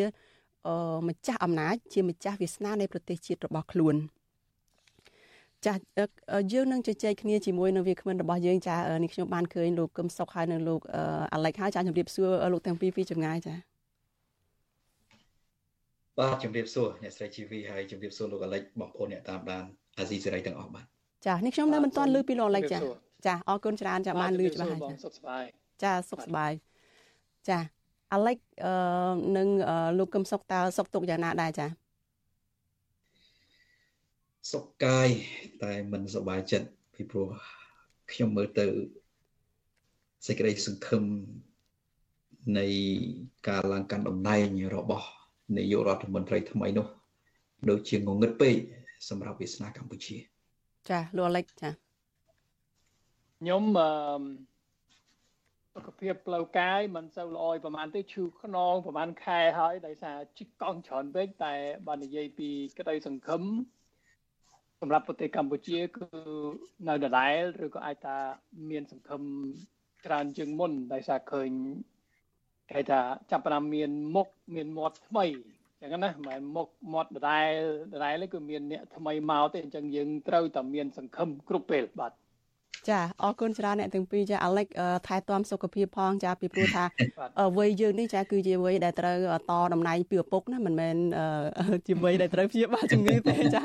ម្ចាស់អំណាចជាម្ចាស់វាសនានៃប្រទេសជាតិរបស់ខ្លួន ចាយើងនឹងជជែកគ្នាជាមួយនឹងវាគ្មិនរបស់យើងចានេះខ្ញុំបានឃើញលោកកឹមសុខហើយនិងលោកអាឡិចហើយចាជម្រាបសួរលោកទាំងពីរពីចម្ងាយចាបាទជម្រាបសួរអ្នកស្រីជីវីហើយជម្រាបសួរលោកអាឡិចបងប្អូនអ្នកតាមដានអាស៊ីសេរីទាំងអស់បាទចានេះខ្ញុំនៅមិនទាន់ឮពីលោកអាឡិចចាចាអរគុណច្រើនចាបានឮច្បាស់ហើយចាសុខសប្បាយចាសុខសប្បាយចាអាឡិចអឺនឹងលោកកឹមសុខតើសុខទុកយ៉ាងណាដែរចា សុខកាយតែមិនសប្បាយចិត្តពីព្រោះខ្ញុំមើលទៅសេចក្តីសង្ឃឹមនៃការឡើងកាន់តំណែងរបស់នាយករដ្ឋមន្ត្រីថ្មីនោះដូចជាងងឹតពេកសម្រាប់វាសនាកម្ពុជា ចាលោកអាឡិចចាខ្ញុំអឺសុខភាពផ្លូវកាយមិនសូវល្អប្រហែលទេឈឺខ្នងប្រហែលខែហើយដោយសារជីកកង់ច្រើនពេកតែបើនិយាយពីក្តីសង្ឃឹម សម្រាប់ប្រទេសកម្ពុជាគឺនៅដដែលឬក៏អាចថាមានសង្ឃឹមច្រើនជាងមុនដោយសារឃើញគេថាចាប់ផ្ដើមមានមុខមានមាត់ថ្មីអញ្ចឹងណាមិនមុខមាត់ដដែលដដែលគឺមានអ្នកថ្មីមកទេអញ្ចឹងយើងត្រូវតែមានសង្ឃឹមគ្រប់ពេលបាទ ចាអរគុណច្រើនអ្នកទាំងពីរចាអាឡិចថែទាំសុខភាពផងចាពីព្រោះថាវ័យយើងនេះចាគឺជាវ័យដែលត្រូវតតំណែងពីឪពុកណាមិនមែនជាវ័យដែលត្រូវព្យាបាលជំងឺទេចា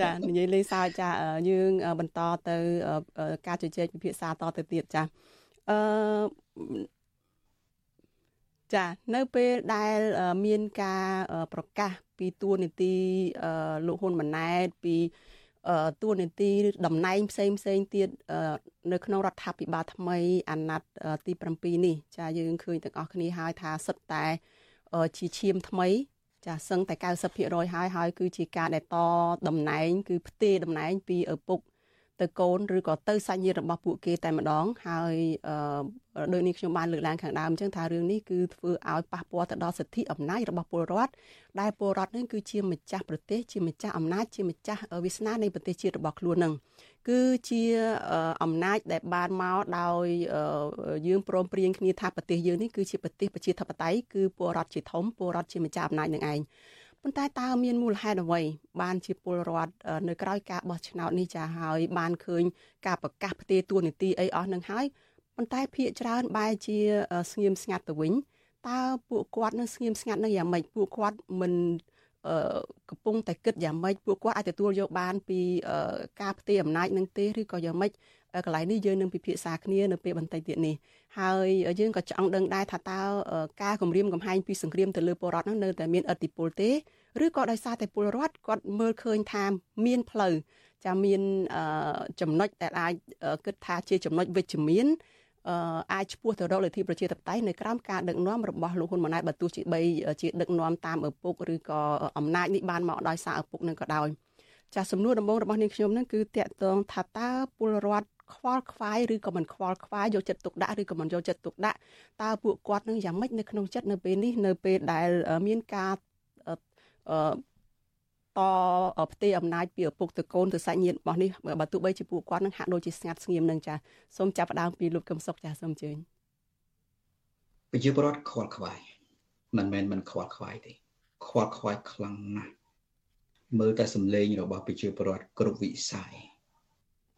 ចានិយាយលេងសើចចាយើងបន្តទៅការជជែកពិភាក្សាតទៅទៀតចាអឺចានៅពេលដែលមានការប្រកាសពីតួនាទីលោកហ៊ុនម៉ាណែតពី តួនាទីតំណែងផ្សេងផ្សេងទៀតនៅក្នុងរដ្ឋាភិបាលថ្មីអាណត្តិទី7នេះចាយើងឃើញទាំងអស់គ្នាហើយថាសិតតែជាឈាមថ្មី ចាសឹងតែ90%ហើយហើយគឺជាការដែលតតំណែង គឺផ្ទេរតំណែងពីឪពុក ទៅកូនឬក៏ទៅសាច់ញាតិរបស់ពួកគេតែម្ដង ហើយដោយនេះខ្ញុំបានលើកឡើងខាងដើមអញ្ចឹងថារឿងនេះគឺធ្វើឲ្យប៉ះពាល់ទៅដល់សិទ្ធិអំណាចរបស់ពលរដ្ឋដែលពលរដ្ឋនឹងគឺជាម្ចាស់ប្រទេសជាម្ចាស់អំណាចជាម្ចាស់វាសនានៃប្រទេសជាតិរបស់ខ្លួននឹងគឺជាអំណាចដែលបានមកដោយយើងព្រមព្រៀងគ្នាថាប្រទេសយើងនេះគឺជាប្រទេសប្រជាធិបតេយ្យគឺពលរដ្ឋជាធំពលរដ្ឋជាម្ចាស់អំណាចនឹងឯង ប៉ុន្តែតើមានមូលហេតុអ្វីបានជាពលរដ្ឋនៅក្រៅការបោះឆ្នោតនេះចាហើយបានឃើញការប្រកាសផ្ទេរតួនាទីអីអស់នឹងហើយប៉ុន្តែភាកច្រើនបែរជាស្ងៀមស្ងាត់ទៅវិញតើពួកគាត់នឹងស្ងៀមស្ងាត់នឹងយ៉ាងម៉េចពួកគាត់មិនអឺកំពុងតែគិតយ៉ាងម៉េចពួកគាត់អាចទទួលយកបានពីការផ្ទេរអំណាចនឹងទេឬក៏យ៉ាងម៉េច កន្លែងនេះយើងនឹងពិភាក្សាគ្នានៅពេលបន្តិចទៀតនេះហើយយើងក៏ចង់ដឹងដែរថាតើការគម្រាមកំហែងពីសង្គ្រាមទៅលើពលរដ្ឋនោះនៅតែមានឥទ្ធិពលទេឬក៏ដោយសារតែពលរដ្ឋគាត់មើលឃើញថាមានផ្លូវចាមានចំណុចដែលអាចគិតថាជាចំណុចវិជ្ជមានអាចឈ្មោះទៅរកលទ្ធិប្រជាធិបតេយ្យនៅក្រោមការដឹកនាំរបស់លោកហ៊ុនម៉ាណែតបើទោះជាបីជាដឹកនាំតាមឪពុកឬក៏អំណាចនេះបានមកដោយសារឪពុកនឹងក៏ដោយចាសំណួរដំបូងរបស់នាងខ្ញុំនឹងគឺតកតងថាតើពលរដ្ឋ ខ្វល់ខ្វាយឬក៏មិនខ្វល់ខ្វាយយកចិត្តទុកដាក់ឬក៏មិនយកចិត្តទុកដាក់តើពួកគាត់នឹងយ៉ាងម៉េចនៅក្នុងចិត្តនៅពេលនេះនៅពេលដែលមានការអឺតផ្ទេរអំណាចពីឪពុកទៅកូនទៅសាច់ញាតិរបស់នេះបើទោះបីជាពួកគាត់នឹងហាក់ដូចជាស្ងាត់ស្ងៀមនឹងចាសូមចាប់ផ្ដើមពីលោកកឹមសុខចាសូមអញ្ជើញប្រជាពលរដ្ឋខ្វល់ខ្វាយមិនមែនមិនខ្វល់ខ្វាយទេខ្វល់ខ្វាយខ្លាំងណាស់មើលតែសម្លេងរបស់ប្រជាពលរដ្ឋគ្រប់វិស័យ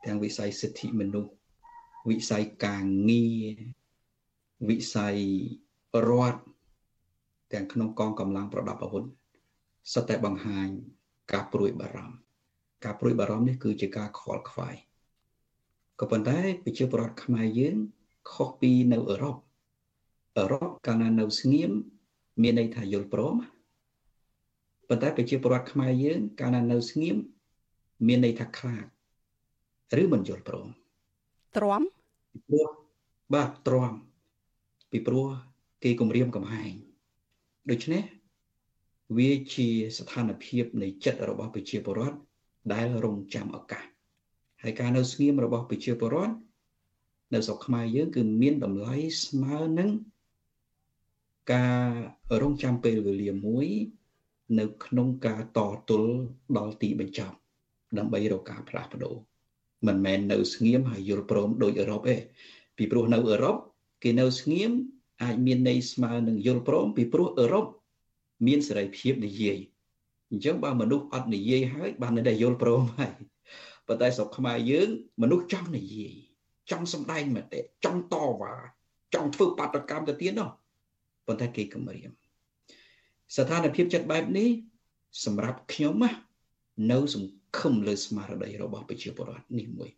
ទាំងវិស័យសិទ្ធិមនុស្សវិស័យការងារវិស័យរដ្ឋទាំងក្នុងកងកម្លាំងប្រដាប់អាវុធសុទ្ធតែបង្ហាញការព្រួយបារម្ភការព្រួយបារម្ភនេះគឺជាការខ្វល់ខ្វាយក៏ប៉ុន្តែប្រជាពលរដ្ឋខ្មែរយើងខុសពីនៅអឺរ៉ុបអឺរ៉ុបកាលណានៅស្ងៀមមានន័យថាយល់ព្រមប៉ុន្តែប្រជាពលរដ្ឋខ្មែរយើងកាលណានៅស្ងៀមមានន័យថាខ្លាច ឬមិនយល់ព្រមទ្រាំព្រោះបាទទ្រាំពីព្រោះគេគម្រាមកំហែងដូច្នេះវាជាស្ថានភាពនៃចិត្តរបស់ប្រជាពលរដ្ឋដែលរងចាំឱកាសហើយការនៅស្ងៀមរបស់ប្រជាពលរដ្ឋនៅស្រុកខ្មែរយើងគឺមានតម្លៃស្មើនឹងការរងចាំពេលវេលាមួយ នៅក្នុងការតទល់ដល់ទីបញ្ចប់ដើម្បីរកការផ្លាស់ប្ដូរ មិនមែននៅស្ងៀមហើយយល់ព្រមដោយអឺរ៉ុបទេពីព្រោះនៅអឺរ៉ុបគេនៅស្ងៀមអាចមានន័យស្មើនឹងយល់ព្រមពីព្រោះអឺរ៉ុបមានសេរីភាពនិយាយអញ្ចឹងបើមនុស្សអត់និយាយហើយបានតែយល់ព្រមហើយប៉ុន្តែស្រុកខ្មែរយើងមនុស្សចង់និយាយចង់សម្ដែងមតិចង់តវ៉ាចង់ធ្វើបាតកម្មទៅទៀតនោះប៉ុន្តែគេគំរាមស្ថានភាពចិត្តបែបនេះសម្រាប់ខ្ញុំណា នៅសង្ឃឹមលើស្មារតីរបស់ប្រជាពលរដ្ឋនេះមួយ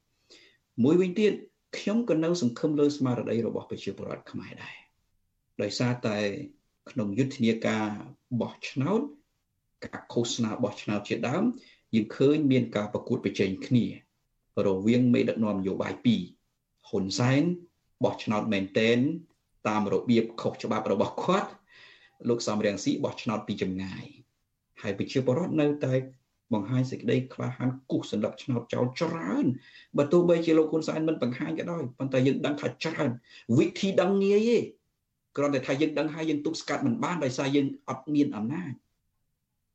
មួយវិញទៀតខ្ញុំក៏នៅសង្ឃឹមលើស្មារតីរបស់ប្រជាពលរដ្ឋខ្មែរដែរដោយសារតែក្នុងយុទ្ធនាការបោះឆ្នោតការឃោសនាបោះឆ្នោតជាដើមយើងឃើញមានការប្រកួតប្រជែងគ្នា រវាងមេដឹកនាំនយោបាយពីរហ៊ុនសែនបោះឆ្នោតមែនតែនតាមរបៀបខុសច្បាប់របស់គាត់លោកសំរងស៊ីបោះឆ្នោតពីចម្ងាយហើយប្រជាពលរដ្ឋនៅតែ បង្ហាញសេចក្តីក្លាហានគូសសម្រាប់ឆ្នោតចោលច្រើនបើទោះបីជាលោកហ៊ុនសែនមិនបង្ហាញក៏ដោយប៉ុន្តែយើងដឹងថាច្រើនវិធីដឹងងាយទេគ្រាន់តែថាយើងដឹងហើយយើងទប់ស្កាត់មិនបានដោយសារយើងអត់មានអំណាច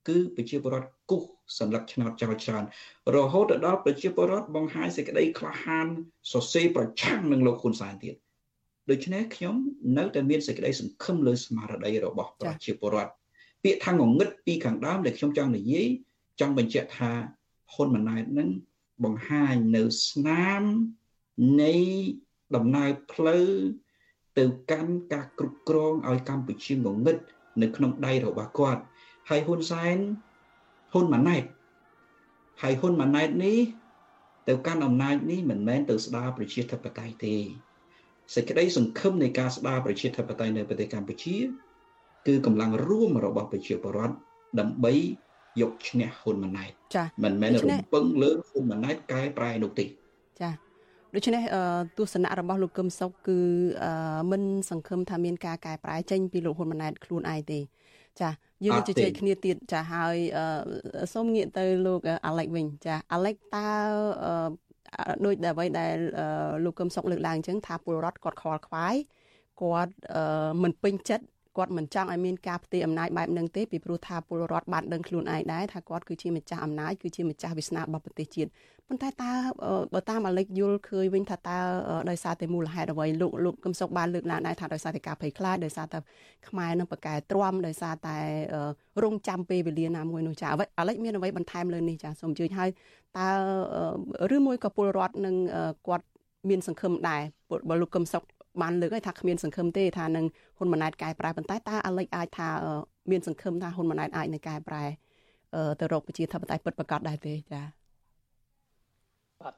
គឺប្រជាពលរដ្ឋគូសសម្លឹកឆ្នោតចោលច្រើនរហូតដល់ប្រជាពលរដ្ឋបង្ហាញសេចក្តីក្លាហានសរសេរប្រឆាំងនឹងលោកហ៊ុនសែនទៀតដូច្នេះខ្ញុំនៅតែមានសេចក្តីសង្ឃឹមលើស្មារតីរបស់ប្រជាពលរដ្ឋពាក្យថាងងឹតពីខាងដើមដែលខ្ញុំចង់និយាយ ចង់បញ្ជាក់ថាហ៊ុនម៉ាណែតនឹងបង្ហាញនៅស្នាមនៃដំណើរផ្លូវទៅកាន់ការគ្រប់គ្រងឲ្យកម្ពុជាងងឹតនៅក្នុងដៃរបស់គាត់ហើយហ៊ុនសែនហ៊ុនម៉ាណែតហើយហ៊ុនម៉ាណែតនេះទៅកាន់អំណាចនេះមិនមែនទៅស្ដារប្រជាធិបតេយ្យទេសេចក្តីសង្ឃឹមនៃការស្ដារប្រជាធិបតេយ្យនៅប្រទេសកម្ពុជា គឺកម្លាំងរួមរបស់ប្រជាពលរដ្ឋដើម្បី យកឈ្នះហ៊ុនម៉ាណែតចាមិនមែនរំពឹងលើហ៊ុនម៉ាណែតកែប្រែនោះទេចាដូច្នេះទស្សនៈរបស់លោកកឹមសុខគឺមិនសង្ឃឹមថាមានការកែប្រែចេញពីលោកហ៊ុនម៉ាណែតខ្លួនឯងទេចាយើងជជែកគ្នាទៀតចាហើយសូមងាកទៅលោកអាឡិចវិញចាអាឡិចតើដូចដែលអ្វីដែលលោកកឹមសុខលើកឡើងអញ្ចឹងថាពលរដ្ឋគាត់ខ្វល់ខ្វាយគាត់មិនពេញចិត្ត គាត់មិនចង់ឲ្យមានការផ្ទេរអំណាចបែបហ្នឹងទេពីព្រោះថាពលរដ្ឋបានដឹងខ្លួនឯងដែរថាគាត់គឺជាម្ចាស់អំណាចគឺជាម្ចាស់វាសនារបស់ប្រទេសជាតិប៉ុន្តែតើបើតាមអាលិចយល់ឃើញវិញថាតើដោយសារតែមូលហេតុអ្វីលោកលោកកឹមសុខបានលើកឡើងដែរថាដោយសារតែការភ័យខ្លាចដោយសារតែខ្មែរនឹងប្រកែទ្រាំដោយសារតែរងចាំពេលវេលាណាមួយនោះចាអ្វីអាលិចមានអ្វីបន្ថែមលើនេះចាសូមអញ្ជើញឲ្យតើឬមួយក៏ពលរដ្ឋនឹងគាត់មានសង្ឃឹមដែរបើលោកកឹមសុខ បានលើកឲ្យថាគ្មានសង្ឃឹមទេថានឹងហ៊ុនម៉ាណែតកែប្រែប៉ុន្តែតើអាលិចអាចថាមានសង្ឃឹមថាហ៊ុនម៉ាណែតអាចនឹងកែប្រែទៅរកប្រជាធិបតេយ្យពិតប្រាកដដែរទេចា៎បាទ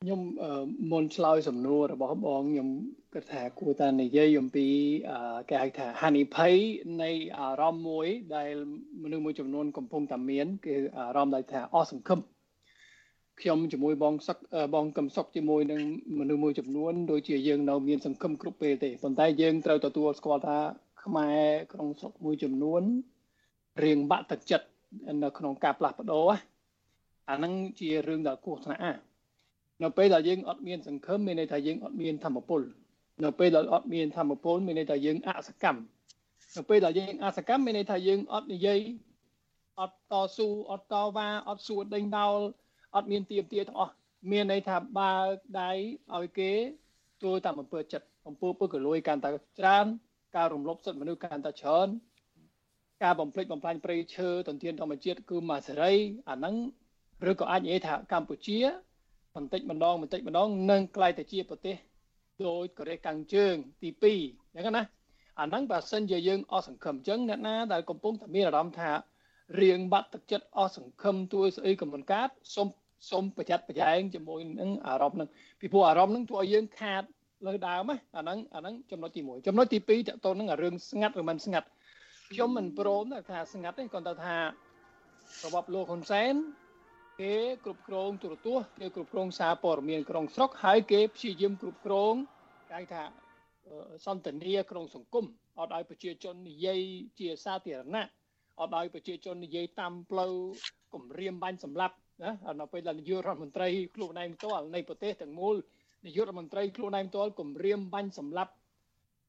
ខ្ញុំមុនឆ្លើយសំណួររបស់បងខ្ញុំគិតថាគួរតែនិយាយអំពីគេហៅថាហានិភ័យនៃអារម្មណ៍មួយដែលមនុស្សមួយចំនួនកំពុងតែមានគឺអារម្មណ៍ដែលថាអស់សង្ឃឹម ខ្ញុំជាមួយបងសឹកបងកឹមសុកជាមួយនឹងមនុស្សមួយចំនួនដូចជាយើងនៅមានសង្ឃឹមគ្រប់ពេលទេប៉ុន្តែយើងត្រូវទទួលស្គាល់ថាខ្មែរក្នុងស្រុកមួយចំនួនរៀងបាក់ទឹកចិត្តនៅក្នុងការផ្លាស់ប្ដូរអាហ្នឹងជារឿងដែលគួរថ្នាក់នៅពេលដែលយើងអត់មានសង្ឃឹមមានន័យថាយើងអត់មានធម្មពលនៅពេលដែលអត់មានធម្មពលមានន័យថាយើងអសកម្មនៅពេលដែលយើងអសកម្មមានន័យថាយើងអត់និយាយអត់តស៊ូអត់តវ៉ាអត់សួរដេញដោល អត់មានទៀមទាទាំងអស់មានន័យថាបើដៃឲ្យគេធ្វើតាមអំពើចិត្តអំពើពុកលួយកាន់តែច្រើនការរំលោភសិទ្ធិមនុស្សកាន់តែច្រើនការបំផ្លិចបំផ្លាញព្រៃឈើទន្ទានធម្មជាតិគឺមកសេរីអាហ្នឹងឬក៏អាចនិយាយថាកម្ពុជាបន្តិចម្ដងបន្តិចម្ដងនឹងក្លាយទៅជាប្រទេសដូចកូរ៉េខាងជើងទី2អញ្ចឹងណាអាហ្នឹងបើសិនជាយើងអស់សង្ឃឹមអញ្ចឹងអ្នកណាដែលកំពុងតែមានអារម្មណ៍ថា រៀងបាត់ទឹកចិត្តអស់សង្ឃឹមទួយស្អីក៏មិនកាត់សូមសូមប្រយ័ត្នប្រយែងជាមួយនឹងអារម្មណ៍នឹងពីព្រោះអារម្មណ៍នឹងធ្វើឲ្យយើងខាតលើដើមណាអាហ្នឹងអាហ្នឹងចំណុចទី1ចំណុចទី2តកតទៅនឹងរឿងស្ងាត់ឬមិនស្ងាត់ខ្ញុំមិនព្រមថាស្ងាត់ទេគាត់ទៅថារបបលោកហ៊ុនសែនគេគ្រប់គ្រងទូរទស្សន៍គេគ្រប់គ្រងសារព័ត៌មានក្នុងស្រុកហើយគេព្យាយាមគ្រប់គ្រងគេថាសន្តានាក្នុងសង្គមអត់ឲ្យប្រជាជននិយាយជាសាធារណៈ អត់ឲ្យប្រជាជននិយាយតាមផ្លូវគម្រាមបាញ់សម្លាប់ណានៅពេលដែលនាយករដ្ឋមន្ត្រីខ្លួនឯងផ្ទាល់នៃប្រទេសទាំងមូលនាយករដ្ឋមន្ត្រីខ្លួនឯងផ្ទាល់គម្រាមបាញ់សម្លាប់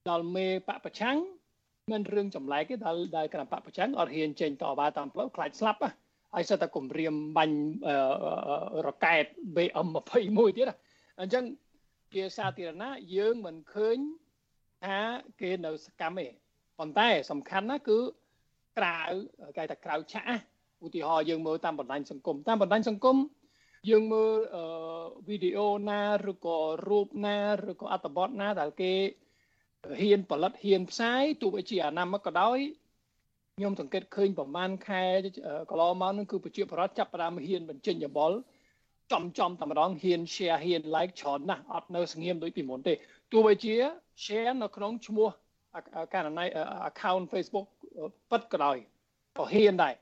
ដល់មេបពប្រឆាំងមិនរឿងចម្លែកទេដែលដែលគណៈបពប្រឆាំងអត់ហ៊ានចេញតវ៉ាតាមផ្លូវខ្លាចស្លាប់ហើយសិតតែគម្រាមបាញ់រកែត BM21 ទៀតអញ្ចឹងជាសាធារណៈយើងមិនឃើញថាគេនៅសកម្មទេប៉ុន្តែសំខាន់ណាគឺ ក្រៅគេថាក្រៅឆាកឧទាហរណ៍យើងមើលតាមបណ្ដាញសង្គមតាមបណ្ដាញសង្គមយើងមើលវីដេអូណាឬក៏រូបណាឬក៏អត្ថបទណាដែលគេហ៊ានផលិតហ៊ានផ្សាយទោះបីជាអាណាមកក៏ដោយខ្ញុំសង្កេតឃើញប្រហែលខែកន្លងមកនឹងគឺប្រជាប្រដ្ឋចាប់ផ្ដើមហ៊ានបញ្ចេញយោបល់ចំចំតែម្ដងហ៊ាន share ហ៊ាន like ច្រើនណាស់អត់នៅស្ងៀមដូចពីមុនទេទោះបីជា share នៅក្នុងឈ្មោះករណី account Facebook ពិតក៏ដោយក៏ហ៊ានដែរ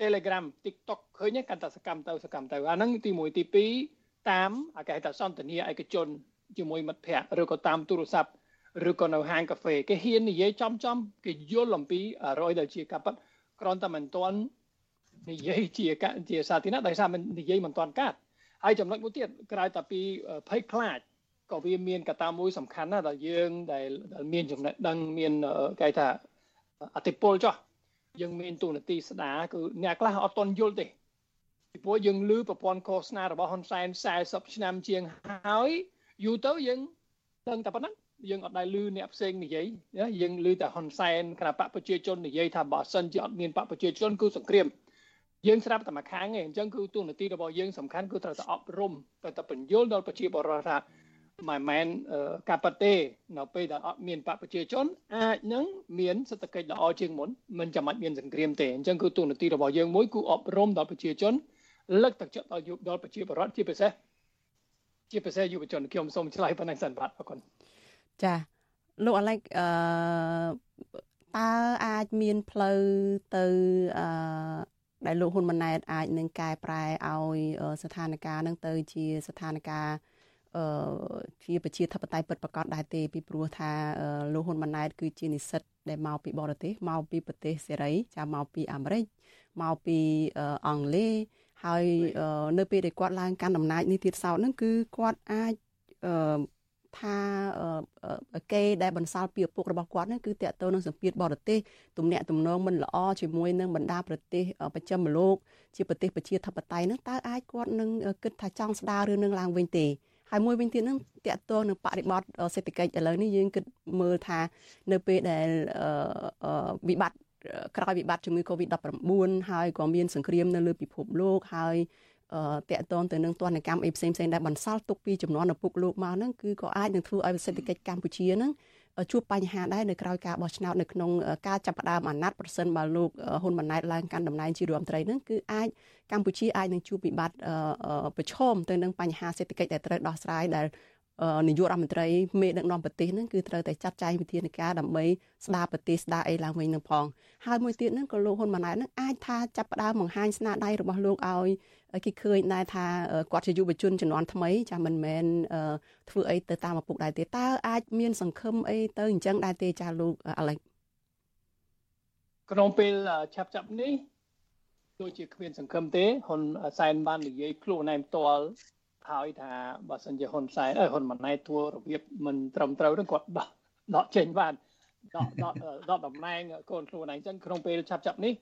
Telegram TikTok ឃើញកាន់តែសកម្មទៅសកម្មទៅអាហ្នឹងទី1ទី2តាមអាគេហៅថាសន្ទនាឯកជនជាមួយមិត្តភ័ក្តិឬក៏តាមទូរស័ព្ទឬក៏នៅហាងកាហ្វេគេហ៊ាននិយាយចំចំគេយល់អំពីរយដែលជាការប៉ັດគ្រាន់តែមិនទាន់និយាយជាជាសាធារណៈដោយសារមិននិយាយមិនទាន់កាត់ហើយចំណុចមួយទៀតក្រៅតែពីភ័យខ្លាចក៏វាមានកត្តាមួយសំខាន់ណាស់ដែលយើងដែលមានចំណេះដឹងមានគេថា អតិពលចុះយើងមានទូនាទីស្ដារគឺអ្នកខ្លះអត់តន់យល់ទេពីព្រោះយើងឮប្រព័ន្ធឃោសនារបស់ហ៊ុនសែន40ឆ្នាំជាងហើយយូរទៅយើងដឹងតែប៉ុណ្ណឹងយើងអត់ដែលឮអ្នកផ្សេងនិយាយយើងឮតែហ៊ុនសែនគណៈបកប្រជាជននិយាយថាបើសិនជាអត់មានបកប្រជាជនគឺសង្គ្រាមយើងស្រាប់តែមួយខាងឯងអញ្ចឹងគឺទូនាទីរបស់យើងសំខាន់គឺត្រូវតែអប់រំត្រូវតែបញ្យល់ដល់ប្រជាពលរដ្ឋថា មិនមែនការប៉ັດទេ នៅពេលដែលអត់មានបកប្រជាជន អាចនឹងមានសេដ្ឋកិច្ចល្អជាងមុនមិនចាំបាច់មានសង្គ្រាមទេអញ្ចឹងគឺទូនាទីរបស់យើងមួយគឺអប់រំដល់ប្រជាជនលើកទឹកចិត្តដល់យុដល់ប្រជាពលរដ្ឋជាពិសេសជាពិសេសយុវជនខ្ញុំសូមឆ្លើយប៉ុណ្ណឹងសិនបាទអរគុណចាលោកអាឡិចអឺតើអាចមានផ្លូវទៅអឺដែលលោកហ៊ុនម៉ាណែតអាចនឹងកែប្រែឲ្យស្ថានភាពនឹងទៅជាស្ថានភាព អឺជាប្រជាធិបតេយ្យពិតប្រាកដដែរទេពីព្រោះថាលោកហ៊ុនម៉ាណែតគឺជានិស្សិតដែលមកពីបរទេសមកពីប្រទេសសេរីចាំមកពីអាមេរិកមកពីអង់គ្លេសហើយនៅពេលដែលគាត់ឡើងកាន់អំណាចនេះទៀតសោតហ្នឹងគឺគាត់អាចអឺថាគេដែលបន្សល់ពីឪពុករបស់គាត់នេះគឺតកតទៅនឹងសម្ពាធបរទេសទំនាក់ទំនងមិនល្អជាមួយនឹងបណ្ដាប្រទេសប្រចាំលោកជាប្រទេសប្រជាធិបតេយ្យនឹងតើអាចគាត់នឹងគិតថាចង់ស្ដាររឿងនឹងឡើងវិញទេ ហើយមួយវិញទៀតនឹងតកតទៅនឹងបរិបទសេដ្ឋកិច្ចឥឡូវនេះយើងគិតមើលថានៅពេលដែលវិបត្តិក្រោយវិបត្តិជំងឺ Covid-19 ហើយក៏មានសង្គ្រាមនៅលើពិភពលោកហើយតកតងទៅនឹងទណ្ឌកម្មអីផ្សេងផ្សេងដែលបន្សល់ទុកពីចំនួនឪពុកលោកមកហ្នឹងគឺក៏អាចនឹងធ្វើឲ្យសេដ្ឋកិច្ចកម្ពុជាហ្នឹង ជួបបញ្ហាដែរនៅក្រៅការបោះឆ្នោតនៅក្នុងការចាប់ផ្ដើមអាណត្តិប្រសិនបើលោកហ៊ុនម៉ាណែតឡើងកាន់តំណែងជារដ្ឋមន្ត្រីហ្នឹងគឺអាចកម្ពុជាអាចនឹងជួបវិបត្តិប្រឈមទៅនឹងបញ្ហាសេដ្ឋកិច្ចដែលត្រូវដោះស្រាយដែល នាយករដ្ឋមន្ត្រីមេដឹកនាំប្រទេសហ្នឹងគឺត្រូវតែចាត់ចែងវិធានការដើម្បីស្ដារប្រទេសស្ដារអីឡើងវិញនឹងផងហើយមួយទៀតហ្នឹងក៏លោកហ៊ុនម៉ាណែតហ្នឹងអាចថាចាប់ផ្ដើមបង្ហាញស្នាដៃរបស់លោកឲ្យគេឃើញដែរថាគាត់ជាយុវជនជំនាន់ថ្មីចាមិនមែនធ្វើអីទៅតាមឪពុកដែរទេតើអាចមានសង្ឃឹមអីទៅអញ្ចឹងដែរទេចាលោកអាឡិចក្នុងពេលឆាប់ចាប់នេះដូចជាគ្មានសង្ឃឹមទេហ៊ុនសែនបាននិយាយខ្លួនឯងផ្ទាល់ ហើយថាបើសិនជាហ៊ុនសែនអើហ៊ុនម៉ាណែតធ្វើរបៀបមិនត្រឹមត្រូវនឹងគាត់ដោះដកចេញបានដកដកដកតំណែងកូនខ្លួនឯងចឹងក្នុងពេលឆាប់ចាប់នេះ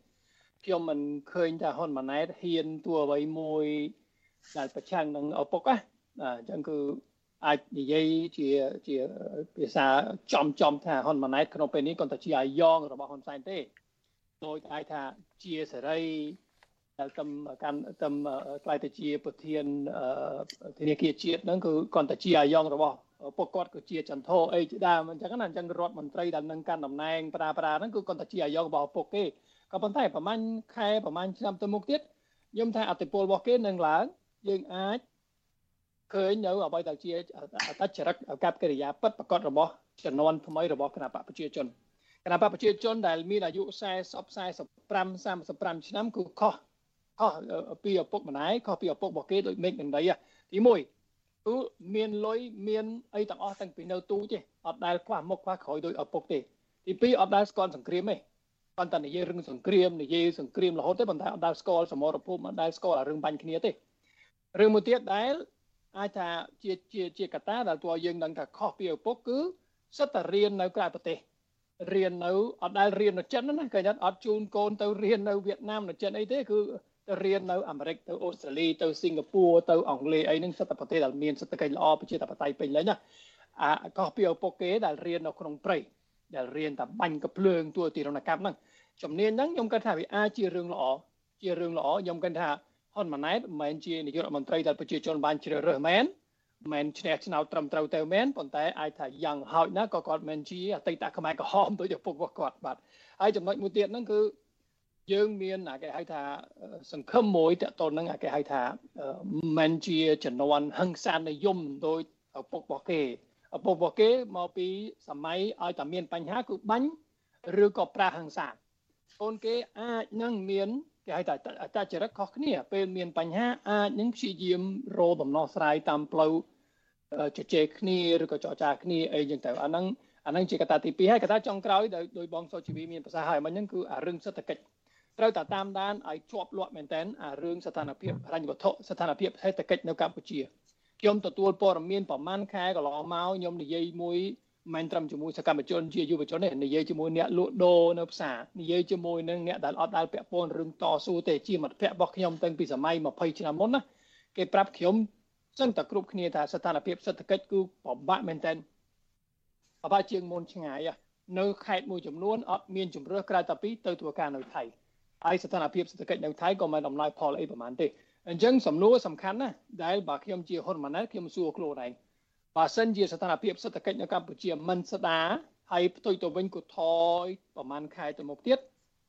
ខ្ញុំមិនឃើញថាហ៊ុនម៉ាណែតហ៊ានទួអ្វីមួយដែលប្រឆាំងនឹងឪពុកណាអញ្ចឹងគឺអាចនិយាយជាជាភាសាចំចំថាហ៊ុនម៉ាណែតក្នុងពេលនេះគាត់តែជាអាយ៉ងរបស់ហ៊ុនសែនទេដោយអាចថាជាសេរី ដែលទំកាន់ទំខ្លាយទៅជាប្រធានធនាគារជាតិហ្នឹងគឺគាត់តែជាអាយ៉ងរបស់ពួកគាត់គឺជាចន្ទោអីជាដើមអញ្ចឹងណាអញ្ចឹងរដ្ឋមន្ត្រីដែលនឹងកាន់តំណែងប្រាប្រាហ្នឹងគឺគាត់តែជាអាយ៉ងរបស់ពុកគេក៏ប៉ុន្តែប្រហែលខែប្រហែលឆ្នាំទៅមុខទៀតខ្ញុំថាអតិពលរបស់គេនឹងឡើងយើងអាចឃើញនៅអ្វីដែលជាអតចរិតកັບកិរិយាពិតប្រកបរបស់ចំនួនថ្មីរបស់គណៈបកប្រជាជនគណៈបកប្រជាជនដែលមានអាយុ40 45 35ឆ្នាំគឺខុស ខុសពីឪពុកម្ដាយខុសពីឪពុករបស់គេដូចមេឃនឹងដីទី1គឺមានលុយមានអីទាំងអស់តាំងពីនៅទូទេអត់ដែលខ្វះមុខខ្វះក្រោយដោយឪពុកទេទី2អត់ដែលស្គាល់សង្គ្រាមទេប៉ុន្តែនិយាយរឿងសង្គ្រាមនិយាយសង្គ្រាមរហូតទេប៉ុន្តែអត់ដែលស្គាល់សមរភូមិអត់ដែលស្គាល់រឿងបាញ់គ្នាទេរឿងមួយទៀតដែលអាចថាជាជាជាកត្តាដែលតើយើងនឹងថាខុសពីឪពុកគឺសិតតែរៀននៅក្រៅប្រទេសរៀននៅអត់ដែលរៀននៅចិនណាគេអត់ជូនកូនទៅរៀននៅវៀតណាមនៅចិនអីទេគឺទៅ រៀននៅអាមេរិកទៅអូស្ត្រាលីទៅសិង្ហបុរីទៅអង់គ្លេសអីហ្នឹងសិតតែប្រទេសដែលមានសេដ្ឋកិច្ចល្អប្រជាធិបតេយ្យពេញលេញណាអាកោះពីឪពុកគេដែលរៀននៅក្នុងព្រៃដែលរៀនតែបាញ់កភ្លើងទួទីរណកម្មហ្នឹងជំនាញហ្នឹងខ្ញុំគិតថាវាអាចជារឿងល្អជារឿងល្អខ្ញុំគិតថាហ៊ុនម៉ាណែតមិនមែនជានាយករដ្ឋមន្ត្រីដែលប្រជាជនបានជ្រើសរើសមែនមិនឈ្នះឆ្នោតត្រឹមត្រូវទៅមែនប៉ុន្តែអាចថាយ៉ាងហោចណាស់ក៏គាត់មិនជាអតីតខ្មែរក្រហមដូចឪពុករបស់គាត់បាទហើយចំណុចមួយទៀតហ្នឹងគឺ យើងមានគេហៅថាសង្ឃឹមមួយតទៅនឹងគេហៅថាមិនជាចំនួនហឹង្សានិយមដោយឪពុករបស់គេឪពុករបស់គេមកពីសម័យឲ្យតែមានបញ្ហាគឺបាញ់ឬក៏ប្រាហឹង្សាកូនគេអាចនឹងមានគេហៅថាអតចរិតខុសគ្នាពេលមានបញ្ហាអាចនឹងព្យាយាមរកដំណោះស្រាយតាមផ្លូវជជែកគ្នាឬក៏ចរចាគ្នាអីចឹងទៅអាហ្នឹងអាហ្នឹងជាកត្តាទី2ហើយកត្តាចុងក្រោយដោយបងសុជីវីមានប្រសាសន៍ហើយមិញហ្នឹងគឺអារឿងសេដ្ឋកិច្ច ត្រូវតែតាមដានឲ្យជាប់លាក់មែនតើអារឿងស្ថានភាពហិរញ្ញវត្ថុស្ថានភាពសេដ្ឋកិច្ចនៅកម្ពុជាខ្ញុំទទួលព័ត៌មានប្រហែលខែកន្លងមកខ្ញុំនិយាយមួយមិនត្រឹមជាមួយសកម្មជនជាយុវជនទេនិយាយជាមួយអ្នកលក់ដូរនៅផ្សារនិយាយជាមួយនឹងអ្នកដែលអត់ដែលពាក់ព័ន្ធរឿងតស៊ូទេជាមិត្តភ័ក្តិរបស់ខ្ញុំតាំងពីសម័យ20ឆ្នាំមុនណាគេប្រាប់ខ្ញុំសឹងតែគ្រប់គ្នាថាស្ថានភាពសេដ្ឋកិច្ចគឺពិបាកមែនតើពិបាកជាងមុនឆ្ងាយនៅខេត្តមួយចំនួនអត់មានជំរឿសក្រៅតែពីទៅធ្វើការនៅថៃ ហើយស្ថានភាពសេដ្ឋកិច្ចនៅថៃក៏មិនអំណោយផលអីប្រហែលទេអញ្ចឹងសំណួរសំខាន់ណាស់ដែលបើខ្ញុំជាហ៊ុនម៉ាណែតខ្ញុំសួរខ្លួនឯងបើសិនជាស្ថានភាពសេដ្ឋកិច្ចនៅកម្ពុជាមិនស្ដារហើយផ្ទុយទៅវិញក៏ថយប្រហែលខែទៅមុខទៀត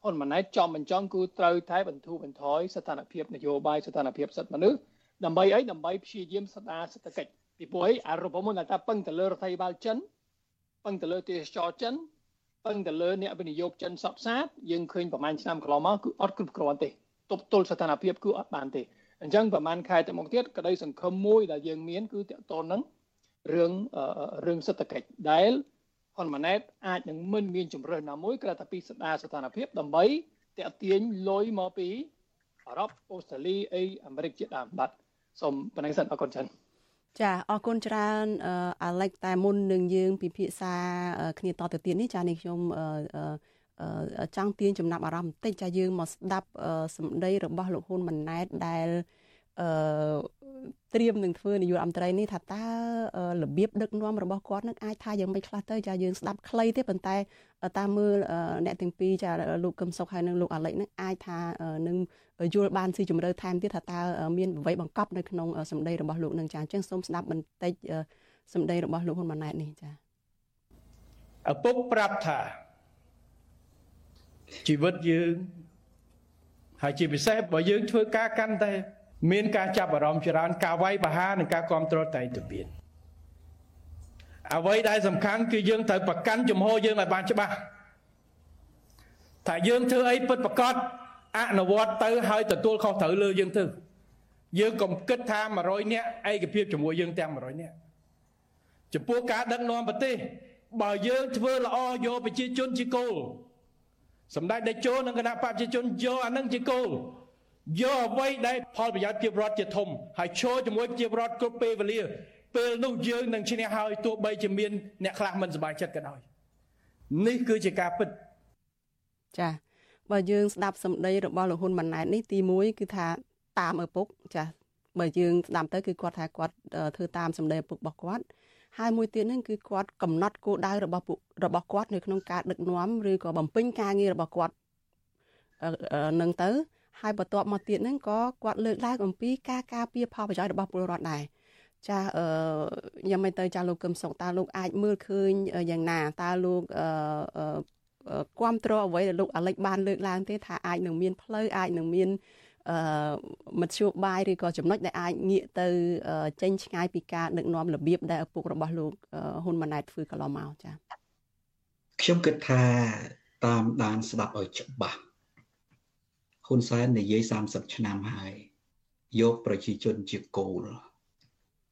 ហ៊ុនម៉ាណែតចំបញ្ចង់គឺត្រូវតែបន្ធូរបន្ថយស្ថានភាពនយោបាយស្ថានភាពសិទ្ធិមនុស្សដើម្បីអីដើម្បីព្យាយាមស្ដារសេដ្ឋកិច្ចពីព្រោះអីអារ៉ុបមុនថាពឹងទៅលើរដ្ឋាភិបាលចិនពឹងទៅលើទេសចរចិន ពឹងទៅលើអ្នកវិនិយោគចិនសពសាតយើងឃើញប្រហែលឆ្នាំកន្លងមកគឺអត់គ្រប់គ្រាន់ទេទប់ទល់ស្ថានភាពគឺអត់បានទេអញ្ចឹងប្រហែលខែទៅមុខទៀតក្តីសង្ឃឹមមួយដែលយើងមានគឺតកតននឹងរឿងរឿងសេដ្ឋកិច្ចដែលហ៊ុនម៉ាណែតអាចនឹងមិនមានជំរើសណាមួយគ្រាន់តែពីស្ដារស្ថានភាពដើម្បីតាក់ទាញលុយមកពីអឺរ៉ុបអូស្ត្រាលីអីអាមេរិកជាដើមបាទសូមប៉ុណ្ណឹងសិនអរគុណច្រើន ចាអរគុណច្រើនអាឡិចតែមុននឹងយើងពិភាក្សាគ្នាតទៅទៀតនេះចានេះខ្ញុំចង់ទាញចំណាប់អារម្មណ៍បន្តិចចាយើងមកស្ដាប់សម្ដីរបស់លោកហ៊ុនម៉ាណែតដែលអឺត្រៀមនឹងធ្វើនាយករដ្ឋមន្ត្រីនេះថាតើរបៀបដឹកនាំរបស់គាត់នឹងអាចថាយ៉ាងម៉េចខ្លះទៅចាយើងស្ដាប់ខ្លីទេប៉ុន្តែតាមមើលអ្នកទាំងពីរចាលោកកឹមសុខហើយនិងលោកអាលិចនឹងអាចថានឹង យល់បានស៊ីជម្រៅថែមទៀតថាតើមានអ្វីបង្កប់នៅក្នុងសម្ដីរបស់លោកនឹងចាអញ្ចឹងសូមស្ដាប់បន្តិចសម្ដីរបស់លោកហ៊ុនម៉ាណែតនេះចាឪពុកប្រាប់ថាជីវិតយើងហើយជាពិសេសបើយើងធ្វើការកាន់តែ មានការចាប់អារម្មណ៍ច្រើនការវាយប្រហារនិងការគ្រប់គ្រងតែទៅទៀតអ្វីដែលសំខាន់គឺយើងត្រូវប្រកាន់ជំហរយើងឲ្យបានច្បាស់ថាយើងធ្វើអីពិតប្រកប អនុវត្តទៅហើយទទួលខុសត្រូវលើយើងទៅយើងកុំគិតថា100នាក់ឯកភាពជាមួយយើងទាំង100នាក់ចំពោះការដឹកនាំប្រទេសបើយើងធ្វើល្អយកប្រជាជនជាគោលសម្ដេចតេជោនិងគណៈបព្វជិជនយកអានឹងជាគោលយកអ្វីដែលផលប្រយោជន៍ជារដ្ឋជាធំហើយឈរជាមួយជារដ្ឋគ្រប់ពេលវេលា ពេលនោះយើងនឹងឈ្នះហើយទោះបីជាមានអ្នកខ្លះមិនសប្បាយចិត្តក៏ដោយនេះគឺជាការពិតចា បើយើងស្ដាប់សម្ដីរបស់លោកហ៊ុនម៉ាណែតនេះទី1គឺថាតាមឪពុកចាបើយើងស្ដាប់ទៅគឺគាត់ថាគាត់ធ្វើតាមសម្ដីឪពុករបស់គាត់ហើយមួយទៀតហ្នឹងគឺគាត់កំណត់គោលដៅរបស់របស់គាត់នៅក្នុងការដឹកនាំឬក៏បំពេញការងាររបស់គាត់នឹងទៅហើយបន្ទាប់មកទៀតហ្នឹងក៏គាត់លើកឡើងអំពីការការពារផលប្រយោជន៍របស់ពលរដ្ឋដែរចាអឺយ៉ាងម៉េចទៅចាលោកកឹមសុខតើលោកអាចមើលឃើញយ៉ាងណាតើលោកអឺ គ្រប់គ្រងអ្វីដែលលោកអាលិចបានលើកឡើងទេថាអាចនឹងមានផ្លូវអាចនឹងមានអឺមធ្យោបាយឬក៏ចំណុចដែលអាចងាកទៅចេញឆ្ងាយពីការដឹកនាំរបៀបដែលឪពុករបស់លោកហ៊ុនម៉ាណែតធ្វើកន្លងមកចាខ្ញុំគិតថាតាមដានស្ដាប់ឲ្យច្បាស់ហ៊ុនសែននិយាយ30ឆ្នាំហើយយកប្រជាជនជាគោល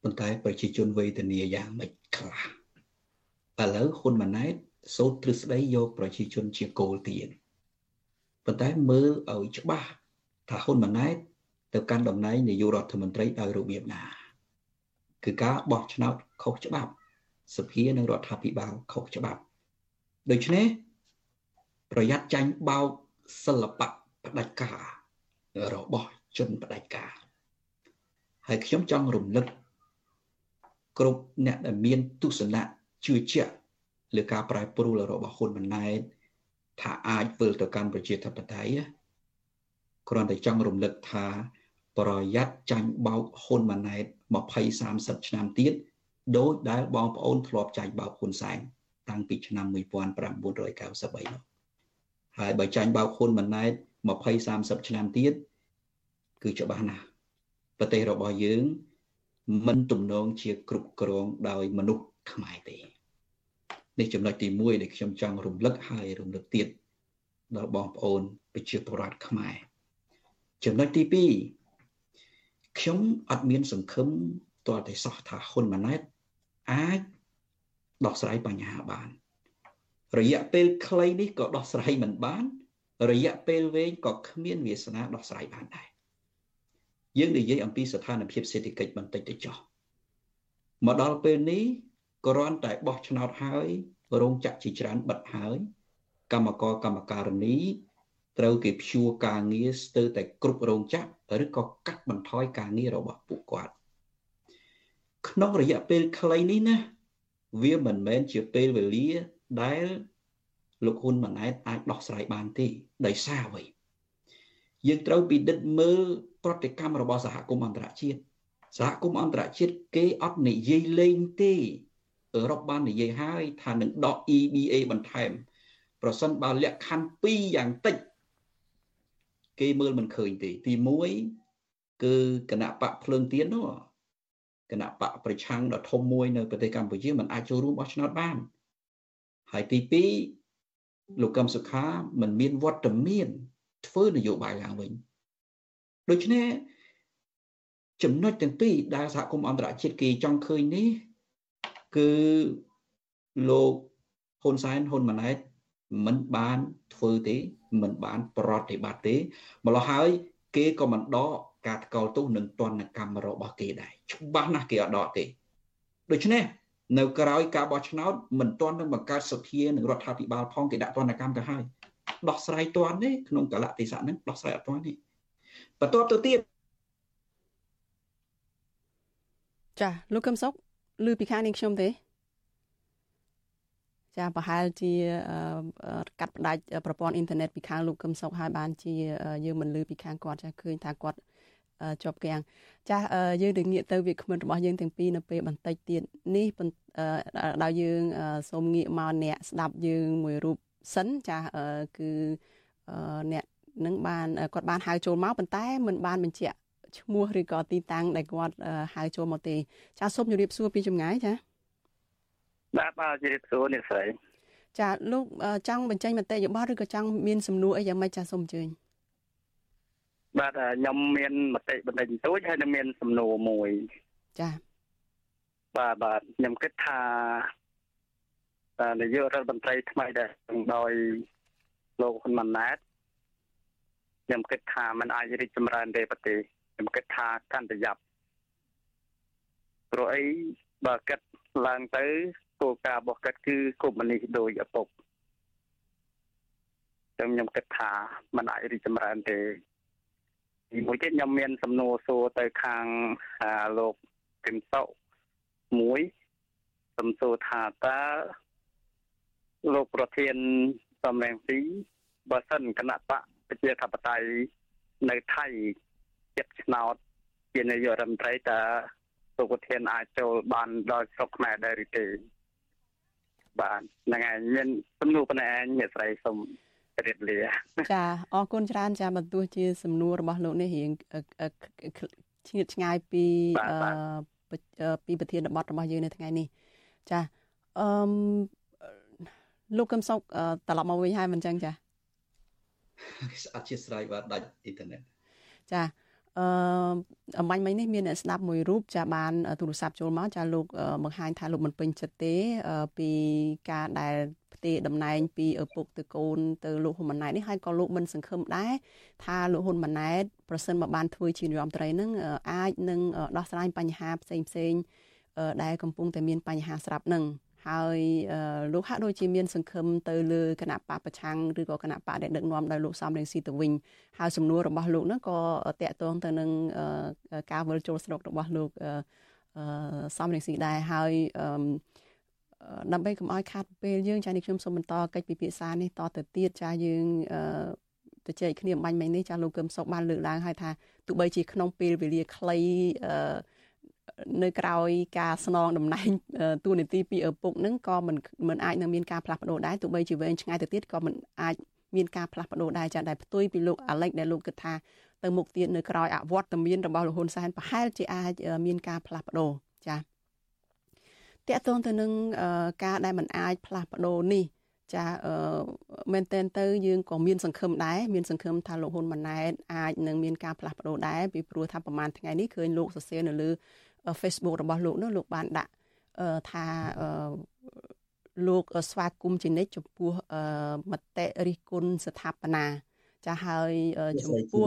ប៉ុន្តែប្រជាជនវេទនាយ៉ាងម៉េចខ្លះឥឡូវហ៊ុនម៉ាណែត សូត្រទ្រឹស្ដីយកប្រជាជនជាគោលទៀតប៉ុន្តែមើលឲ្យច្បាស់ថាហ៊ុនម៉ាណែតទៅកាន់តំណែងនាយករដ្ឋមន្ត្រីដោយរបៀបណាគឺការបោះឆ្នោតខុសច្បាប់សភានិងរដ្ឋាភិបាលខុសច្បាប់ដូច្នេះប្រយ័ត្នចាញ់បោកសិល្បៈផ្ដាច់ការរបស់ជនផ្ដាច់ការហើយខ្ញុំចង់រំលឹកគ្រប់អ្នកដែលមានទស្សនៈជឿជាក់ លើការប្រែប្រួលរបស់ហ៊ុនម៉ាណែតថាអាចវិលទៅកាន់ប្រជាធិបតេយ្យគ្រាន់តែចង់រំលឹកថាប្រយ័ត្នចាញ់បោកហ៊ុនម៉ាណែត20 30ឆ្នាំទៀតដោយដែលបងប្អូនធ្លាប់ចាញ់បោកហ៊ុនសែនតាំងពីឆ្នាំ1993នោះហើយបើចាញ់បោកហ៊ុនម៉ាណែត20 30ឆ្នាំទៀតគឺច្បាស់ណាស់ប្រទេសរបស់យើង មិនទំនងជាគ្រប់គ្រងដោយមនុស្សខ្មែរទេ នេះចំណុចទី1ដែលខ្ញុំចង់រំលឹកហើយរំលឹកទៀតដល់បងប្អូនប្រជាពលរដ្ឋខ្មែរចំណុចទី2ខ្ញុំអត់មានសង្ឃឹមតើតែសោះថាហ៊ុនម៉ាណែតអាចដោះស្រាយបញ្ហាបាន រយៈពេលខ្លីនេះក៏ដោះស្រាយមិនបាន រយៈពេលវែងក៏គ្មានវាសនាដោះស្រាយបានដែរយើងនិយាយអំពីស្ថានភាពសេដ្ឋកិច្ចបន្តិចទៅចុះមកដល់ពេលនេះ គ្រាន់តែបោះឆ្នោតហើយរោងចក្រជាច្រើនបិទហើយ កម្មករកម្មការិនីត្រូវគេព្យួរការងារស្ទើរតែគ្រប់រោងចក្រឬក៏កាត់បន្ថយការងាររបស់ពួកគាត់ក្នុងរយៈពេលខ្លីនេះណាវាមិនមែនជាពេលវេលាដែលលោកហ៊ុនម៉ាណែតអាចដោះស្រាយបានទេដោយសារអ្វីយើងត្រូវពិនិត្យមើលប្រតិកម្មរបស់សហគមន៍អន្តរជាតិសហគមន៍អន្តរជាតិគេអត់និយាយលេងទេ អឺរ៉ុបបាននិយាយហើយថានឹងដក EBA បន្ថែម ប្រសិនបើលក្ខខណ្ឌ2យ៉ាងតិចគេមើលមិនឃើញទេទី1គឺគណៈបកភ្លើងទៀននោះគណៈបកប្រឆាំងដ៏ធំមួយនៅប្រទេសកម្ពុជាមិនអាចចូលរួមបោះឆ្នោតបានហើយទី2លោកកឹមសុខាមិនមានវត្តមានធ្វើនយោបាយឡើងវិញដូច្នេះចំណុចទាំងពីរដែលសហគមន៍អន្តរជាតិគេចង់ឃើញនេះ គឺលោកហ៊ុនសែនហ៊ុនម៉ាណែតមិនបានធ្វើទេមិនបានប្រតិបត្តិទេម្ល៉េះហើយគេក៏មិនដកការថ្កោលទោសនឹងទណ្ឌកម្មរបស់គេដែរច្បាស់ណាស់គេអត់ដកទេដូច្នេះនៅក្រៅការបោះឆ្នោតមិនទាន់នឹងបង្កើតសភានិងរដ្ឋាភិបាលផងគេដាក់ទណ្ឌកម្មទៅហើយដោះស្រាយទាន់ទេក្នុងកលៈទេសៈហ្នឹងដោះស្រាយអត់ទាន់ទេបន្ទាប់ទៅទៀតចាលោកកឹមសុខ ឮពីខាងនេះខ្ញុំទេចាប្រហែលជាកាត់ផ្ដាច់ប្រព័ន្ធអ៊ីនធឺណិតពីខាងលោកកឹមសុខហើយបានជាយើងមិនឮពីខាងគាត់ចាឃើញថាគាត់ជាប់គាំងចាស់យើងនឹងងាកទៅវាគ្មិនរបស់យើងទាំងពីរនៅពេលបន្តិចទៀតនេះដល់យើងសូមងាកមកអ្នកស្ដាប់យើងមួយរូបសិនចាស់គឺអ្នកនឹងបានគាត់បានហៅចូលមកប៉ុន្តែមិនបានបញ្ជាក់ ឈ្មោះឬក៏ទីតាំងដែលគាត់ហៅចូលមកទេចាសូមជម្រាបសួរពីចម្ងាយចាបាទបាទជម្រាបសួរអ្នកស្រីចាលោកចង់បញ្ចេញមតិយោបល់ឬក៏ចង់មានសំណួរអីយ៉ាងម៉េចចាសូមអញ្ជើញបាទខ្ញុំមានមតិបន្តិចបន្តួចហើយនឹងមានសំណួរមួយចាបាទបាទខ្ញុំគិតថានាយករដ្ឋមន្ត្រីថ្មីដែលដោយលោកហ៊ុនម៉ាណែតខ្ញុំគិតថាมันអាចរីកចម្រើនទេប្រទេស ខ្ញុំគិតថាកាន់តែយ៉ាប់ព្រោះអីបើគិតឡើងទៅគោលការណ៍របស់គាត់គឺកុម្មុយនីសដោយឪពុកខ្ញុំខ្ញុំគិតថាมันអាចរីកចម្រើនទេទីមួយទៀតខ្ញុំមានសំណួរសួរទៅខាងលោកគឹមសុមួយសំសួរថាតើលោកប្រធានសំរងស៊ីបើសិនគណៈបកប្រជាធិបតេយ្យនៅថៃ ចិត្តឆ្នោតជានាយករដ្ឋមន្ត្រីតើលោកប្រធានអាចចូលបានដល់ស្រុកខ្មែរដែរឬទេបាទហ្នឹងហើយមានសំណួរប៉ុណ្ណេះឯងអ្នកស្រីសូមរៀបលាចាអរគុណច្រើនចាបើទោះជាសំណួររបស់លោកនេះរៀងឆ្ងាយឆ្ងាយពីពីប្រធានបទរបស់យើងនៅថ្ងៃនេះចាអឺលោកកឹមសុខត្រឡប់មកវិញហើយមិនចឹងចាអធិស្ឋានបាទដាច់អ៊ីនធឺណិតចា អឺអំបញ្ញមិញនេះមានអ្នកស្ដាប់មួយរូបចាបានទូរស័ព្ទចូលមកចាលោកបង្ហាញថាលោកមិនពេញចិត្តទេពីការដែលផ្ទេរតំណែងពីឪពុកទៅកូនទៅលោកហ៊ុនម៉ាណែតនេះហើយក៏លោកមិនសង្ឃឹមដែរថាលោកហ៊ុនម៉ាណែតប្រសិនបើបានធ្វើជានាយរដ្ឋមន្ត្រីនឹងអាចនឹងដោះស្រាយបញ្ហាផ្សេងផ្សេងដែលកំពុងតែមានបញ្ហាស្រាប់នឹង ហើយលោកហាក់ដូចជាមានសង្ឃឹមទៅលើគណៈបកប្រឆាំងឬក៏គណៈបកដែលដឹកនាំដោយលោកសំរងស៊ីទៅវិញហើយសំណួររបស់លោកនោះក៏តាក់ទងទៅនឹងការវិលចូលស្រុករបស់លោកសំរងស៊ីដែរហើយដើម្បីកុំឲ្យខាត់ពេលយើងចានេះខ្ញុំសូមបន្តកិច្ចពិភាក្សានេះតទៅទៀតចាយើងទៅជែកគ្នាបាញ់មិញនេះចាលោកកឹមសុខបានលើកឡើងហើយថាទោះបីជាក្នុងពេលវេលាខ្លីអឺ នៅក្រោយការស្នងតំណែងទូនីតិពីឪពុកនឹងក៏មិនមិនអាចនឹងមានការផ្លាស់ប្ដូរដែរទោះបីជាវែងឆ្ងាយទៅទៀតក៏មិនអាចមានការផ្លាស់ប្ដូរដែរចាដែលផ្ទុយពីលោកអាឡិចដែលលោកគិតថាទៅមុខទៀតនៅក្រោយអវត្តមានរបស់លោកហ៊ុនសែនប្រហែលជាអាចមានការផ្លាស់ប្ដូរចាតកតងទៅនឹងការដែលมันអាចផ្លាស់ប្ដូរនេះចាមែនតែនទៅយើងក៏មានសង្ឃឹមដែរមានសង្ឃឹមថាលោកហ៊ុនម៉ាណែតអាចនឹងមានការផ្លាស់ប្ដូរដែរពីព្រោះថាប្រហែលថ្ងៃនេះឃើញលោកសរសេរនៅលើ Facebook របស់លោកនោះលោកបានដាក់ថាលោកស្វាគមន៍ជានិច្ចចំពោះមតិរិះគន់ស្ថាបនាចាហើយចំពោះ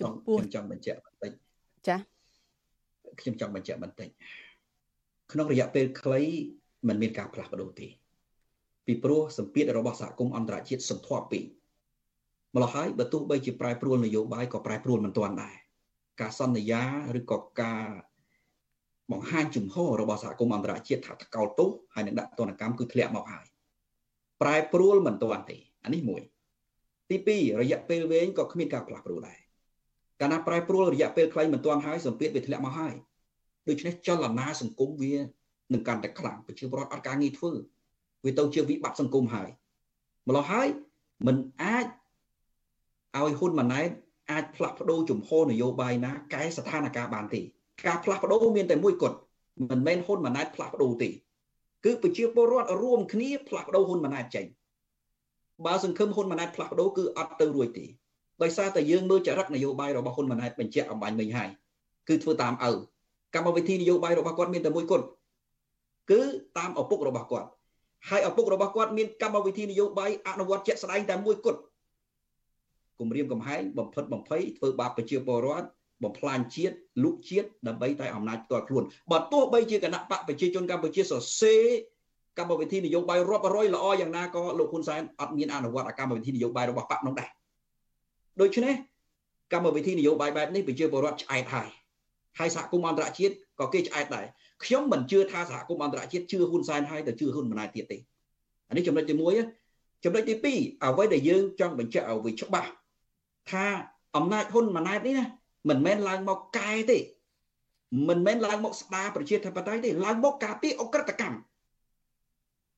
ចំពោះខ្ញុំចង់បញ្ជាក់បន្តិចចាខ្ញុំចង់បញ្ជាក់បន្តិចក្នុងរយៈពេលខ្លីมันមានការផ្លាស់ប្ដូរទេពីព្រោះសម្ពាធរបស់សហគមន៍អន្តរជាតិសន្ធាប់ពេកម្ល៉េះហើយបើទោះបីជាប្រែប្រួលនយោបាយក៏ប្រែប្រួលមិនទាន់ដែរការសន្យាឬក៏ការ បង្ហាញជំហររបស់សហគមន៍អន្តរជាតិថាថ្កោលទោសហើយនឹងដាក់ទណ្ឌកម្មគឺធ្លាក់មកហើយប្រែប្រួលមិនទាន់ទេអានេះមួយទី2រយៈពេលវែងក៏គ្មានការផ្លាស់ប្ដូរដែរកាលណាប្រែប្រួលរយៈពេលខ្លីមិនទាន់ហើយសម្ពាធវាធ្លាក់មកហើយដូច្នេះចលនាសង្គមវានឹងកាន់តែខ្លាំងប្រជាពលរដ្ឋអត់ការងារធ្វើវាទៅជាវិបត្តិសង្គមហើយម្ល៉េះហើយมันអាចឲ្យហ៊ុនម៉ាណែតអាចផ្លាស់ប្ដូរជំហរនយោបាយណាកែស្ថានភាពបានទេ ការផ្លាស់ប្ដូរមានតែមួយគត់មិនមែនហ៊ុនម៉ាណែតផ្លាស់ប្ដូរទេគឺប្រជាពលរដ្ឋរួមគ្នាផ្លាស់ប្ដូរហ៊ុនម៉ាណែតចេញបើសង្ឃឹមហ៊ុនម៉ាណែតផ្លាស់ប្ដូរគឺអត់ទៅរួចទេដោយសារតែយើងមើលចរិតនយោបាយរបស់ហ៊ុនម៉ាណែតបញ្ជាក់អំបញ្ញមិញហើយគឺធ្វើតាមឪកម្មវិធីនយោបាយរបស់គាត់មានតែមួយគត់គឺតាមឪពុករបស់គាត់ហើយឪពុករបស់គាត់មានកម្មវិធីនយោបាយអនុវត្តជាក់ស្ដែងតែមួយគត់គម្រាមកំហែងបំផិតបំភ័យធ្វើបាបប្រជាពលរដ្ឋ បំផ្លាញជាតិលុកជាតិដើម្បីតែអំណាចផ្ទាល់ខ្លួនបើទោះបីជាគណៈបកប្រជាជនកម្ពុជាសរសេរកម្មវិធីនយោបាយរាប់រយល្អយ៉ាងណាក៏លោកហ៊ុនសែនអត់មានអនុវត្តកម្មវិធីនយោបាយរបស់បកនោះដែរដូច្នេះកម្មវិធីនយោបាយបែបនេះប្រជាពលរដ្ឋឆ្អែតហើយហើយសហគមន៍អន្តរជាតិក៏គេឆ្អែតដែរខ្ញុំមិនជឿថាសហគមន៍អន្តរជាតិជឿហ៊ុនសែនហើយទៅជឿហ៊ុនម៉ាណែតទៀតទេអានេះចំណុចទី1ចំណុចទី2អ្វីដែលយើងចង់បញ្ជាក់ឲ្យវាច្បាស់ថាអំណាចហ៊ុនម៉ាណែតនេះណា មិនមែនឡើងមកកែទេមិនមែនឡើងមកស្ដារប្រជាធិបតេយ្យទេឡើងមកការពារអក្រិតកម្ម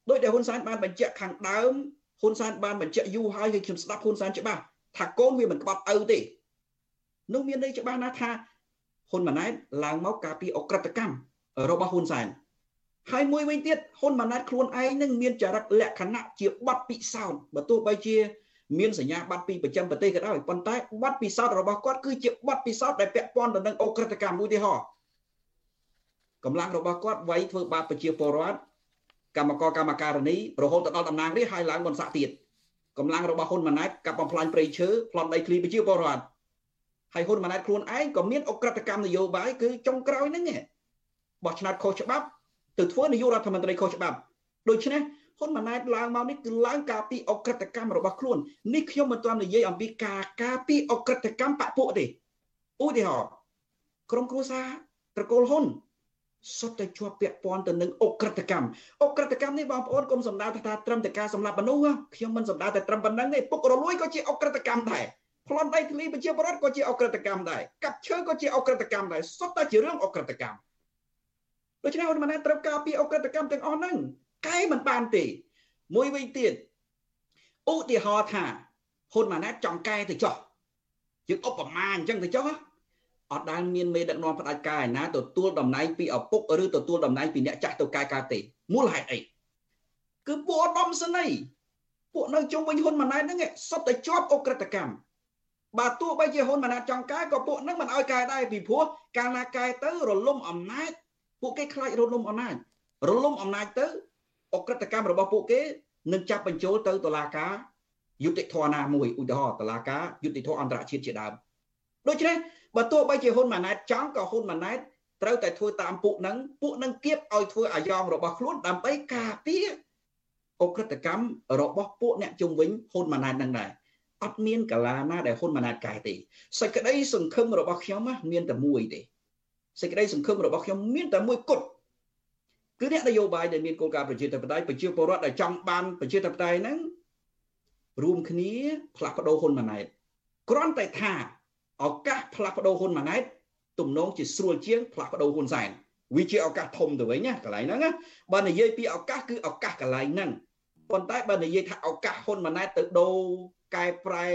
ដោយដែលហ៊ុនសែនបានបញ្ជាក់ខាងដើមហ៊ុនសែនបានបញ្ជាក់យូរហើយគឺខ្ញុំស្ដាប់ហ៊ុនសែនច្បាស់ថាកូនវាមិនក្បត់ឪទេនោះមានន័យច្បាស់ណាស់ថាហ៊ុនម៉ាណែតឡើងមកការពារអក្រិតកម្មរបស់ហ៊ុនសែនហើយមួយវិញទៀតហ៊ុនម៉ាណែតខ្លួនឯងនឹងមានចរិតលក្ខណៈជាបាត់ពិសោធន៍បើទោះបីជា មានសញ្ញាបត្រពីប្រចាំប្រទេសក៏ដោយប៉ុន្តែបទពិសោធន៍របស់គាត់គឺជាបទពិសោធន៍ដែលពាក់ព័ន្ធទៅនឹងអ ுக ្រិតកម្មមួយទីហោកម្លាំងរបស់គាត់វាយធ្វើបាបប្រជាពលរដ្ឋកម្មករកម្មការនីរហូតដល់តំណាងរាស្ត្រហើយឡើងបនស័កទៀតកម្លាំងរបស់ហ៊ុនម៉ាណែតកាប់បំផ្លាញព្រៃឈើប្លន់ដីធ្លីប្រជាពលរដ្ឋហើយហ៊ុនម៉ាណែតខ្លួនឯងក៏មានអ ுக ្រិតកម្មនយោបាយគឺចុងក្រោយហ្នឹងបោះឆ្នោតខុសច្បាប់ទៅធ្វើនាយករដ្ឋមន្ត្រីខុសច្បាប់ដូច្នេះ ហ៊ុនម៉ាណែតឡើងមកនេះគឺឡើងការពីអក្រិតកម្មរបស់ខ្លួននេះខ្ញុំមិនទាន់និយាយអំពីការការពីអក្រិតកម្មបពុទេឧទាហរណ៍ក្រុមគ្រួសារត្រកូលហ៊ុនសុទ្ធតែជាប់ពាក់ព័ន្ធទៅនឹងអក្រិតកម្មអក្រិតកម្មនេះបងប្អូនកុំសម្ដៅថាត្រឹមតែការសម្លាប់មនុស្សខ្ញុំមិនសម្ដៅតែត្រឹមប៉ុណ្្នឹងទេពុករលួយក៏ជាអក្រិតកម្មដែរប្លន់ដីធ្លីប្រជាពលរដ្ឋក៏ជាអក្រិតកម្មដែរកាប់ឈើក៏ជាអក្រិតកម្មដែរសុទ្ធតែជារឿងអក្រិតកម្មដូច្នេះហ៊ុនម៉ាណែតត្រូវការពីអក្រិតកម្មទាំងអស់ហ្នឹង កែមិនបានទេ មួយវិញទៀតឧទាហរណ៍ថាហ៊ុនម៉ាណែតចង់កែទៅចោះយើងឧបមាអញ្ចឹងទៅចោះអត់ដែលមានមេដឹកនាំផ្ដាច់ការឯណាទទួលតំណែងពីឪពុកឬទទួលតំណែងពីអ្នកចាស់ទៅកែការទេមូលហេតុអីគឺពួកឧត្តមសេនីយ៍ពួកនៅជុំវិញហ៊ុនម៉ាណែតហ្នឹងសុទ្ធតែជាប់អ ுக ្រិតកម្មបើទោះបីជាហ៊ុនម៉ាណែតចង់កែក៏ពួកហ្នឹងមិនឲ្យកែដែរពីព្រោះកាលណាកែទៅរលំអំណាចពួកគេខ្លាចរលំអំណាចរលំអំណាចទៅ អក្រិតកម្មរបស់ពួកគេនឹងចាប់បញ្ចូលទៅតុលាការយុតិធធណាមួយឧទាហរណ៍តុលាការយុតិធធអន្តរជាតិជាដើមដូច្នេះបើទោះបីជាហ៊ុនម៉ាណែតចង់ក៏ហ៊ុនម៉ាណែតត្រូវតែធ្វើតាមពួកនឹងពួកនឹងគៀបឲ្យធ្វើអាយ៉ងរបស់ខ្លួនដើម្បីការពារអក្រិតកម្មរបស់ពួកអ្នកជំវិញហ៊ុនម៉ាណែតនឹងដែរអត់មានកាលាណាដែលហ៊ុនម៉ាណែតកែទេសេចក្តីសង្ឃឹមរបស់ខ្ញុំមានតែមួយទេសេចក្តីសង្ឃឹមរបស់ខ្ញុំមានតែមួយគត់ គឺអ្នកនយោបាយដែលមានគោលការណ៍ប្រជាធិបតេយ្យប្រជាពលរដ្ឋដែលចង់បានប្រជាធិបតេយ្យហ្នឹងរួមគ្នាផ្លាស់ប្ដូរហ៊ុនម៉ាណែតគ្រាន់តែថាឱកាសផ្លាស់ប្ដូរហ៊ុនម៉ាណែតទំនងជាស្រួលជាងផ្លាស់ប្ដូរហ៊ុនសែនវាជាឱកាសធំទៅវិញណាកន្លែងហ្នឹងណាបើនិយាយពីឱកាសគឺឱកាសកន្លែងហ្នឹងប៉ុន្តែបើនិយាយថាឱកាសហ៊ុនម៉ាណែតទៅដូរកែប្រែ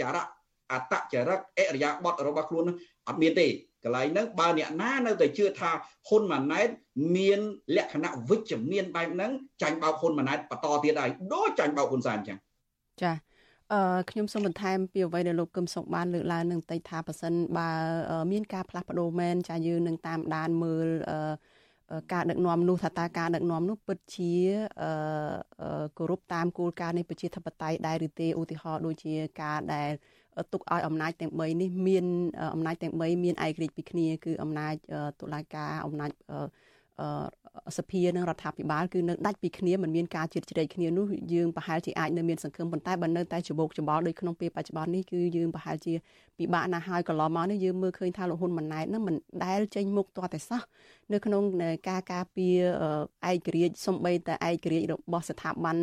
ចរៈអតចរិតអរិយាប័ត្ររបស់ខ្លួនអត់មានទេ កន្លែងហ្នឹងបើអ្នកណានៅតែជឿថាហ៊ុនម៉ាណែតមានលក្ខណៈវិជ្ជមានបែបហ្នឹងចាញ់បោកហ៊ុនម៉ាណែតបន្តទៀតហើយដូចចាញ់បោកហ៊ុនសែនអញ្ចឹងចាអឺខ្ញុំសូមបន្ថែមពីអ្វីដែលលោកកឹមសុខបានលើកឡើងនឹងតិចថាប៉ះសិនបើមានការផ្លាស់ប្ដូរមែនចាយើងនឹងតាមដានមើលអឺការដឹកនាំនោះថាតើការដឹកនាំនោះពិតជាគោរពតាមគោលការណ៍នៃប្រជាធិបតេយ្យដែរឬទេឧទាហរណ៍ដូចជាការដែល ទុកឲ្យអំណាចទាំង3នេះមានអំណាចទាំង3មានឯករាជ្យពីគ្នាគឺអំណាចតុលាការអំណាចសភានិងរដ្ឋាភិបាលគឺនៅដាច់ពីគ្នាមិនមានការជិតជ្រែកគ្នានោះយើងប្រហែលជាអាចនៅមានសង្ឃឹមប៉ុន្តែបើនៅតែច្បោកច្បល់ដូចក្នុងពេលបច្ចុប្បន្ននេះគឺយើងប្រហែលជា ពិបាកណាស់ហើយកន្លងមកនេះយើងមើលឃើញថាលោកហ៊ុនម៉ាណែតនឹងមិនដែលចេញមុខទាល់តែសោះនៅក្នុងការការពារឯករាជ្យសំបីតែឯករាជ្យរបស់ស្ថាប័ន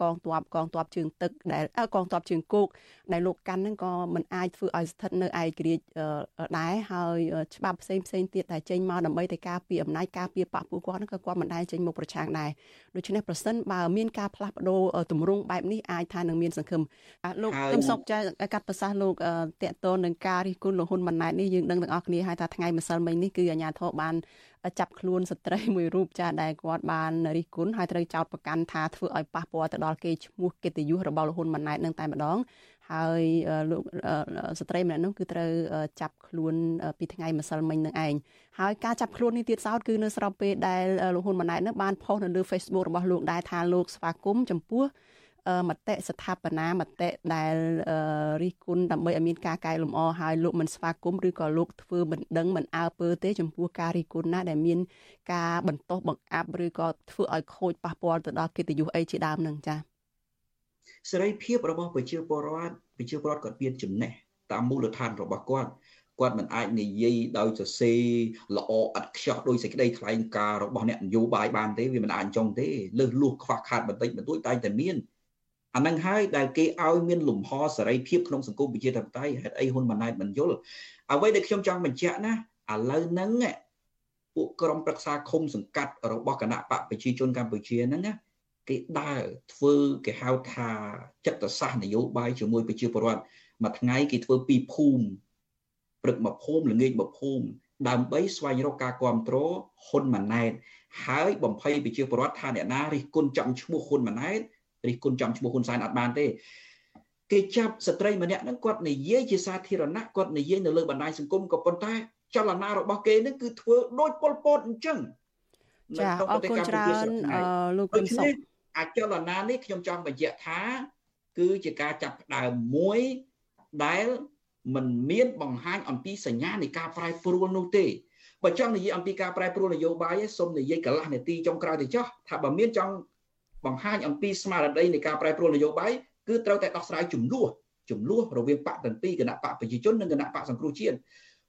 កងទ័ពកងទ័ពជើងទឹកដែលកងទ័ពជើងគោកដែលលោកកាន់ហ្នឹងក៏មិនអាចធ្វើឲ្យស្ថិតនៅឯករាជ្យដែរហើយច្បាប់ផ្សេងផ្សេងទៀតដែលចេញមកដើម្បីតែការពារអំណាចការពារបកពួកគាត់ហ្នឹងក៏គាត់មិនដែលចេញមុខប្រឆាំងដែរដូច្នេះប្រសិនបើមានការផ្លាស់ប្ដូរទម្រង់បែបនេះអាចថានឹងមានសង្ឃឹមលោកគឹមសុកចាកាត់ប្រសាសន៍លោកតេតតនឹងការរិះគន់លោកហ៊ុនម៉ាណែតនេះយើងដឹងទាំងអស់គ្នាហើយថាថ្ងៃម្សិលមិញនេះគឺអាជ្ញាធរបានចាប់ខ្លួនស្ត្រីមួយរូបចាស់ដែលគាត់បានរិះគន់ហើយត្រូវចោទប្រកាន់ថាធ្វើឲ្យប៉ះពាល់ទៅដល់គេឈ្មោះកិត្តិយសរបស់លោកហ៊ុនម៉ាណែតនឹងតែម្ដងហើយលោកស្ត្រីម្នាក់នោះគឺត្រូវចាប់ខ្លួនពីថ្ងៃម្សិលមិញនឹងឯងហើយការចាប់ខ្លួននេះទៀតសោតគឺនៅស្របពេលដែលលោកហ៊ុនម៉ាណែតនោះបានផុសនៅលើ Facebook របស់លោកដែរថាលោកស្វាគមន៍ចំពោះ មតិស្ថាបនាមតិដែលរិះគន់ដើម្បីឲ្យមានការកែលម្អហើយលោកមិនស្វាគមន៍ឬក៏លោកធ្វើមិនដឹងមិនអើពើទេចំពោះការរិះគន់ណាដែលមានការបន្តបង្អាប់ឬក៏ធ្វើឲ្យខូចប៉ះពាល់ទៅដល់កិត្តិយសអីជាដើមនឹងចា៎សេរីភាពរបស់ប្រជាពលរដ្ឋប្រជាពលរដ្ឋគាត់មានចំណេះតាមមូលដ្ឋានរបស់គាត់គាត់មិនអាចនិយាយដោយសរសេរល្អឥតខ្ចោះដោយសេចក្តីថ្លែងការណ៍របស់អ្នកនយោបាយបានទេវាមិនអាចចង់ទេលើសលួសខ្វះខាតបន្តិចបន្តួចតែតែមាន អានឹងហើយដែលគេឲ្យមានលំហសេរីភាពក្នុងសង្គមប្រជាធិបតេយ្យហេតុអីហ៊ុនម៉ាណែតមិនយល់អ្វីដែលខ្ញុំចង់បញ្ជាក់ណាឥឡូវហ្នឹងពួកក្រុមប្រឹក្សាឃុំសង្កាត់របស់គណៈបកប្រជាជនកម្ពុជាហ្នឹងណាគេដើរធ្វើគេហៅថាចិត្តសាស្ត្រនយោបាយជាមួយប្រជាពលរដ្ឋមួយថ្ងៃគេធ្វើពីរភូមិព្រឹកមកភូមិល្ងាចមកភូមិដើម្បីស្វែងរកការគ្រប់គ្រងហ៊ុនម៉ាណែតហើយបំភ័យប្រជាពលរដ្ឋថាអ្នកណារិះគន់ចំឈ្មោះហ៊ុនម៉ាណែត រិះគន់ចំឈ្មោះហ៊ុនសែនអត់បានទេគេចាប់ស្ត្រីម្នាក់ហ្នឹងគាត់និយាយជាសាធារណៈគាត់និយាយនៅលើបណ្ដាញសង្គមក៏ប៉ុន្តែចលនារបស់គេហ្នឹងគឺធ្វើដូចប៉ុលពតអញ្ចឹងចាអរគុណច្រើនលោកគឹមសុខអាចចលនានេះខ្ញុំចង់បញ្ជាក់ថា គឺជាការចាប់ផ្ដើមមួយដែលมันមានបង្ហាញអំពីសញ្ញានៃការប្រែប្រួលនោះទេបើចង់និយាយអំពីការប្រែប្រួលនយោបាយសូមនិយាយកន្លះនាទីចុងក្រោយទៅចោះថាបើមានចង់ បង្ហាញអំពីស្មារតីនៃការប្រែប្រួលនយោបាយគឺត្រូវតែដោះស្រាយចំនួនចំនួនរវាងបកទាំងពីរគណៈបកប្រជាជននិងគណៈបកសង្គ្រោះជាតិ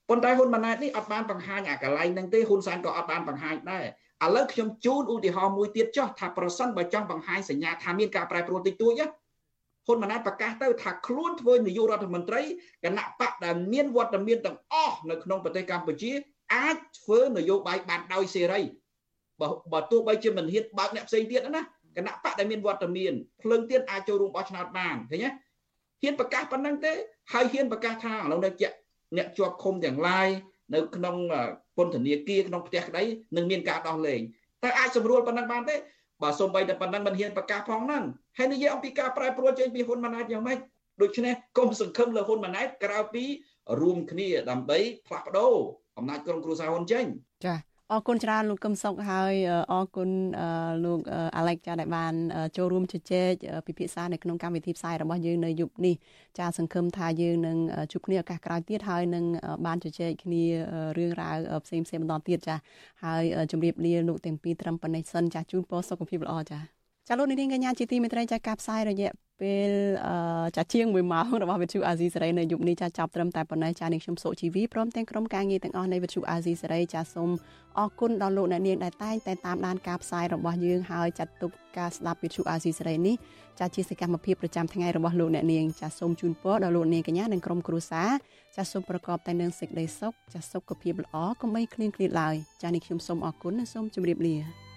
ប៉ុន្តែហ៊ុនម៉ាណែតនេះអត់បានបង្ហាញអាកន្លែងហ្នឹងទេហ៊ុនសែនក៏អត់បានបង្ហាញដែរឥឡូវខ្ញុំជូនឧទាហរណ៍មួយទៀតចុះថាប្រសិនបើចង់បង្ហាញសញ្ញាថាមានការប្រែប្រួលតិចតួចហ៊ុនម៉ាណែតប្រកាសទៅថាខ្លួនធ្វើនាយករដ្ឋមន្ត្រីគណៈបកដែលមានវត្តមានទាំងអស់នៅក្នុងប្រទេសកម្ពុជាអាចធ្វើនយោបាយបានដោយសេរីបើបើទោះបីជាមិនហ៊ានបើកអ្នកផ្សេងទៀតណា គណៈបកដែលមានវត្តមានភ្លើងទៀនអាចចូលរួមបោះឆ្នោតបានឃើញទេហ៊ានប្រកាសប៉ុណ្ណឹងទេហើយហ៊ានប្រកាសថាឥឡូវនៅជាអ្នកជាប់ឃុំទាំងឡាយនៅក្នុងពន្ធនាគារក្នុងផ្ទះក្តីនឹងមានការដោះលែងតែអាចសម្រួលប៉ុណ្ណឹងបានទេបើសូម្បីតែប៉ុណ្ណឹងមិនហ៊ានប្រកាសផងហ្នឹងហើយនិយាយអំពីការប្រែប្រួលចេញពីហ៊ុនម៉ាណែតយ៉ាងម៉េចដូច្នេះកុំសង្ឃឹមលើហ៊ុនម៉ាណែតក្រៅពីរួមគ្នាដើម្បីផ្លាស់ប្ដូរអំណាចក្រុមគ្រួសារហ៊ុនចេញចា អរគុណច្រើនលោកកឹមសុខហើយអរគុណលោកអាឡិចចាដែលបានចូលរួមជជែកពិភាក្សានៅក្នុងកម្មវិធីផ្សាយរបស់យើងនៅយប់នេះចាសង្ឃឹមថាយើងនឹងជួបគ្នាឱកាសក្រោយទៀតហើយនឹងបានជជែកគ្នារឿងរ៉ាវផ្សេងផ្សេងបន្តទៀតចាហើយជម្រាបលាលោកទាំងពីរត្រឹមប៉ុណ្ណេះសិនចាជូនពរសុខភាពល្អចាចាលោកនាងកញ្ញាជាទីមេត្រីចាការផ្សាយរយៈ ពេលចាជាង1ម៉ោងរបស់វិទ្យុអាស៊ីសេរីនៅយប់នេះចាចាប់ត្រឹមតែប៉ុណ្ណេះចានាងខ្ញុំសុជីវីព្រមទាំងក្រុមការងារទាំងអស់នៃវិទ្យុអាស៊ីសេរីចាសូមអរគុណដល់លោកអ្នកនាងដែលតែងតែតាមដានការផ្សាយរបស់យើងហើយចាត់ទុកការស្ដាប់វិទ្យុអាស៊ីសេរីនេះចាជាសកម្មភាពប្រចាំថ្ងៃរបស់លោកអ្នកនាងចាសូមជូនពរដល់លោកនាងកញ្ញានិងក្រុមគ្រួសារចាសូមប្រកបតែនឹងសេចក្តីសុខចាសុខភាពល្អកុំបីឃ្លៀងឃ្លាតឡើយចានេះខ្ញុំសូមអរគុណនិងសូមជម្រាបលា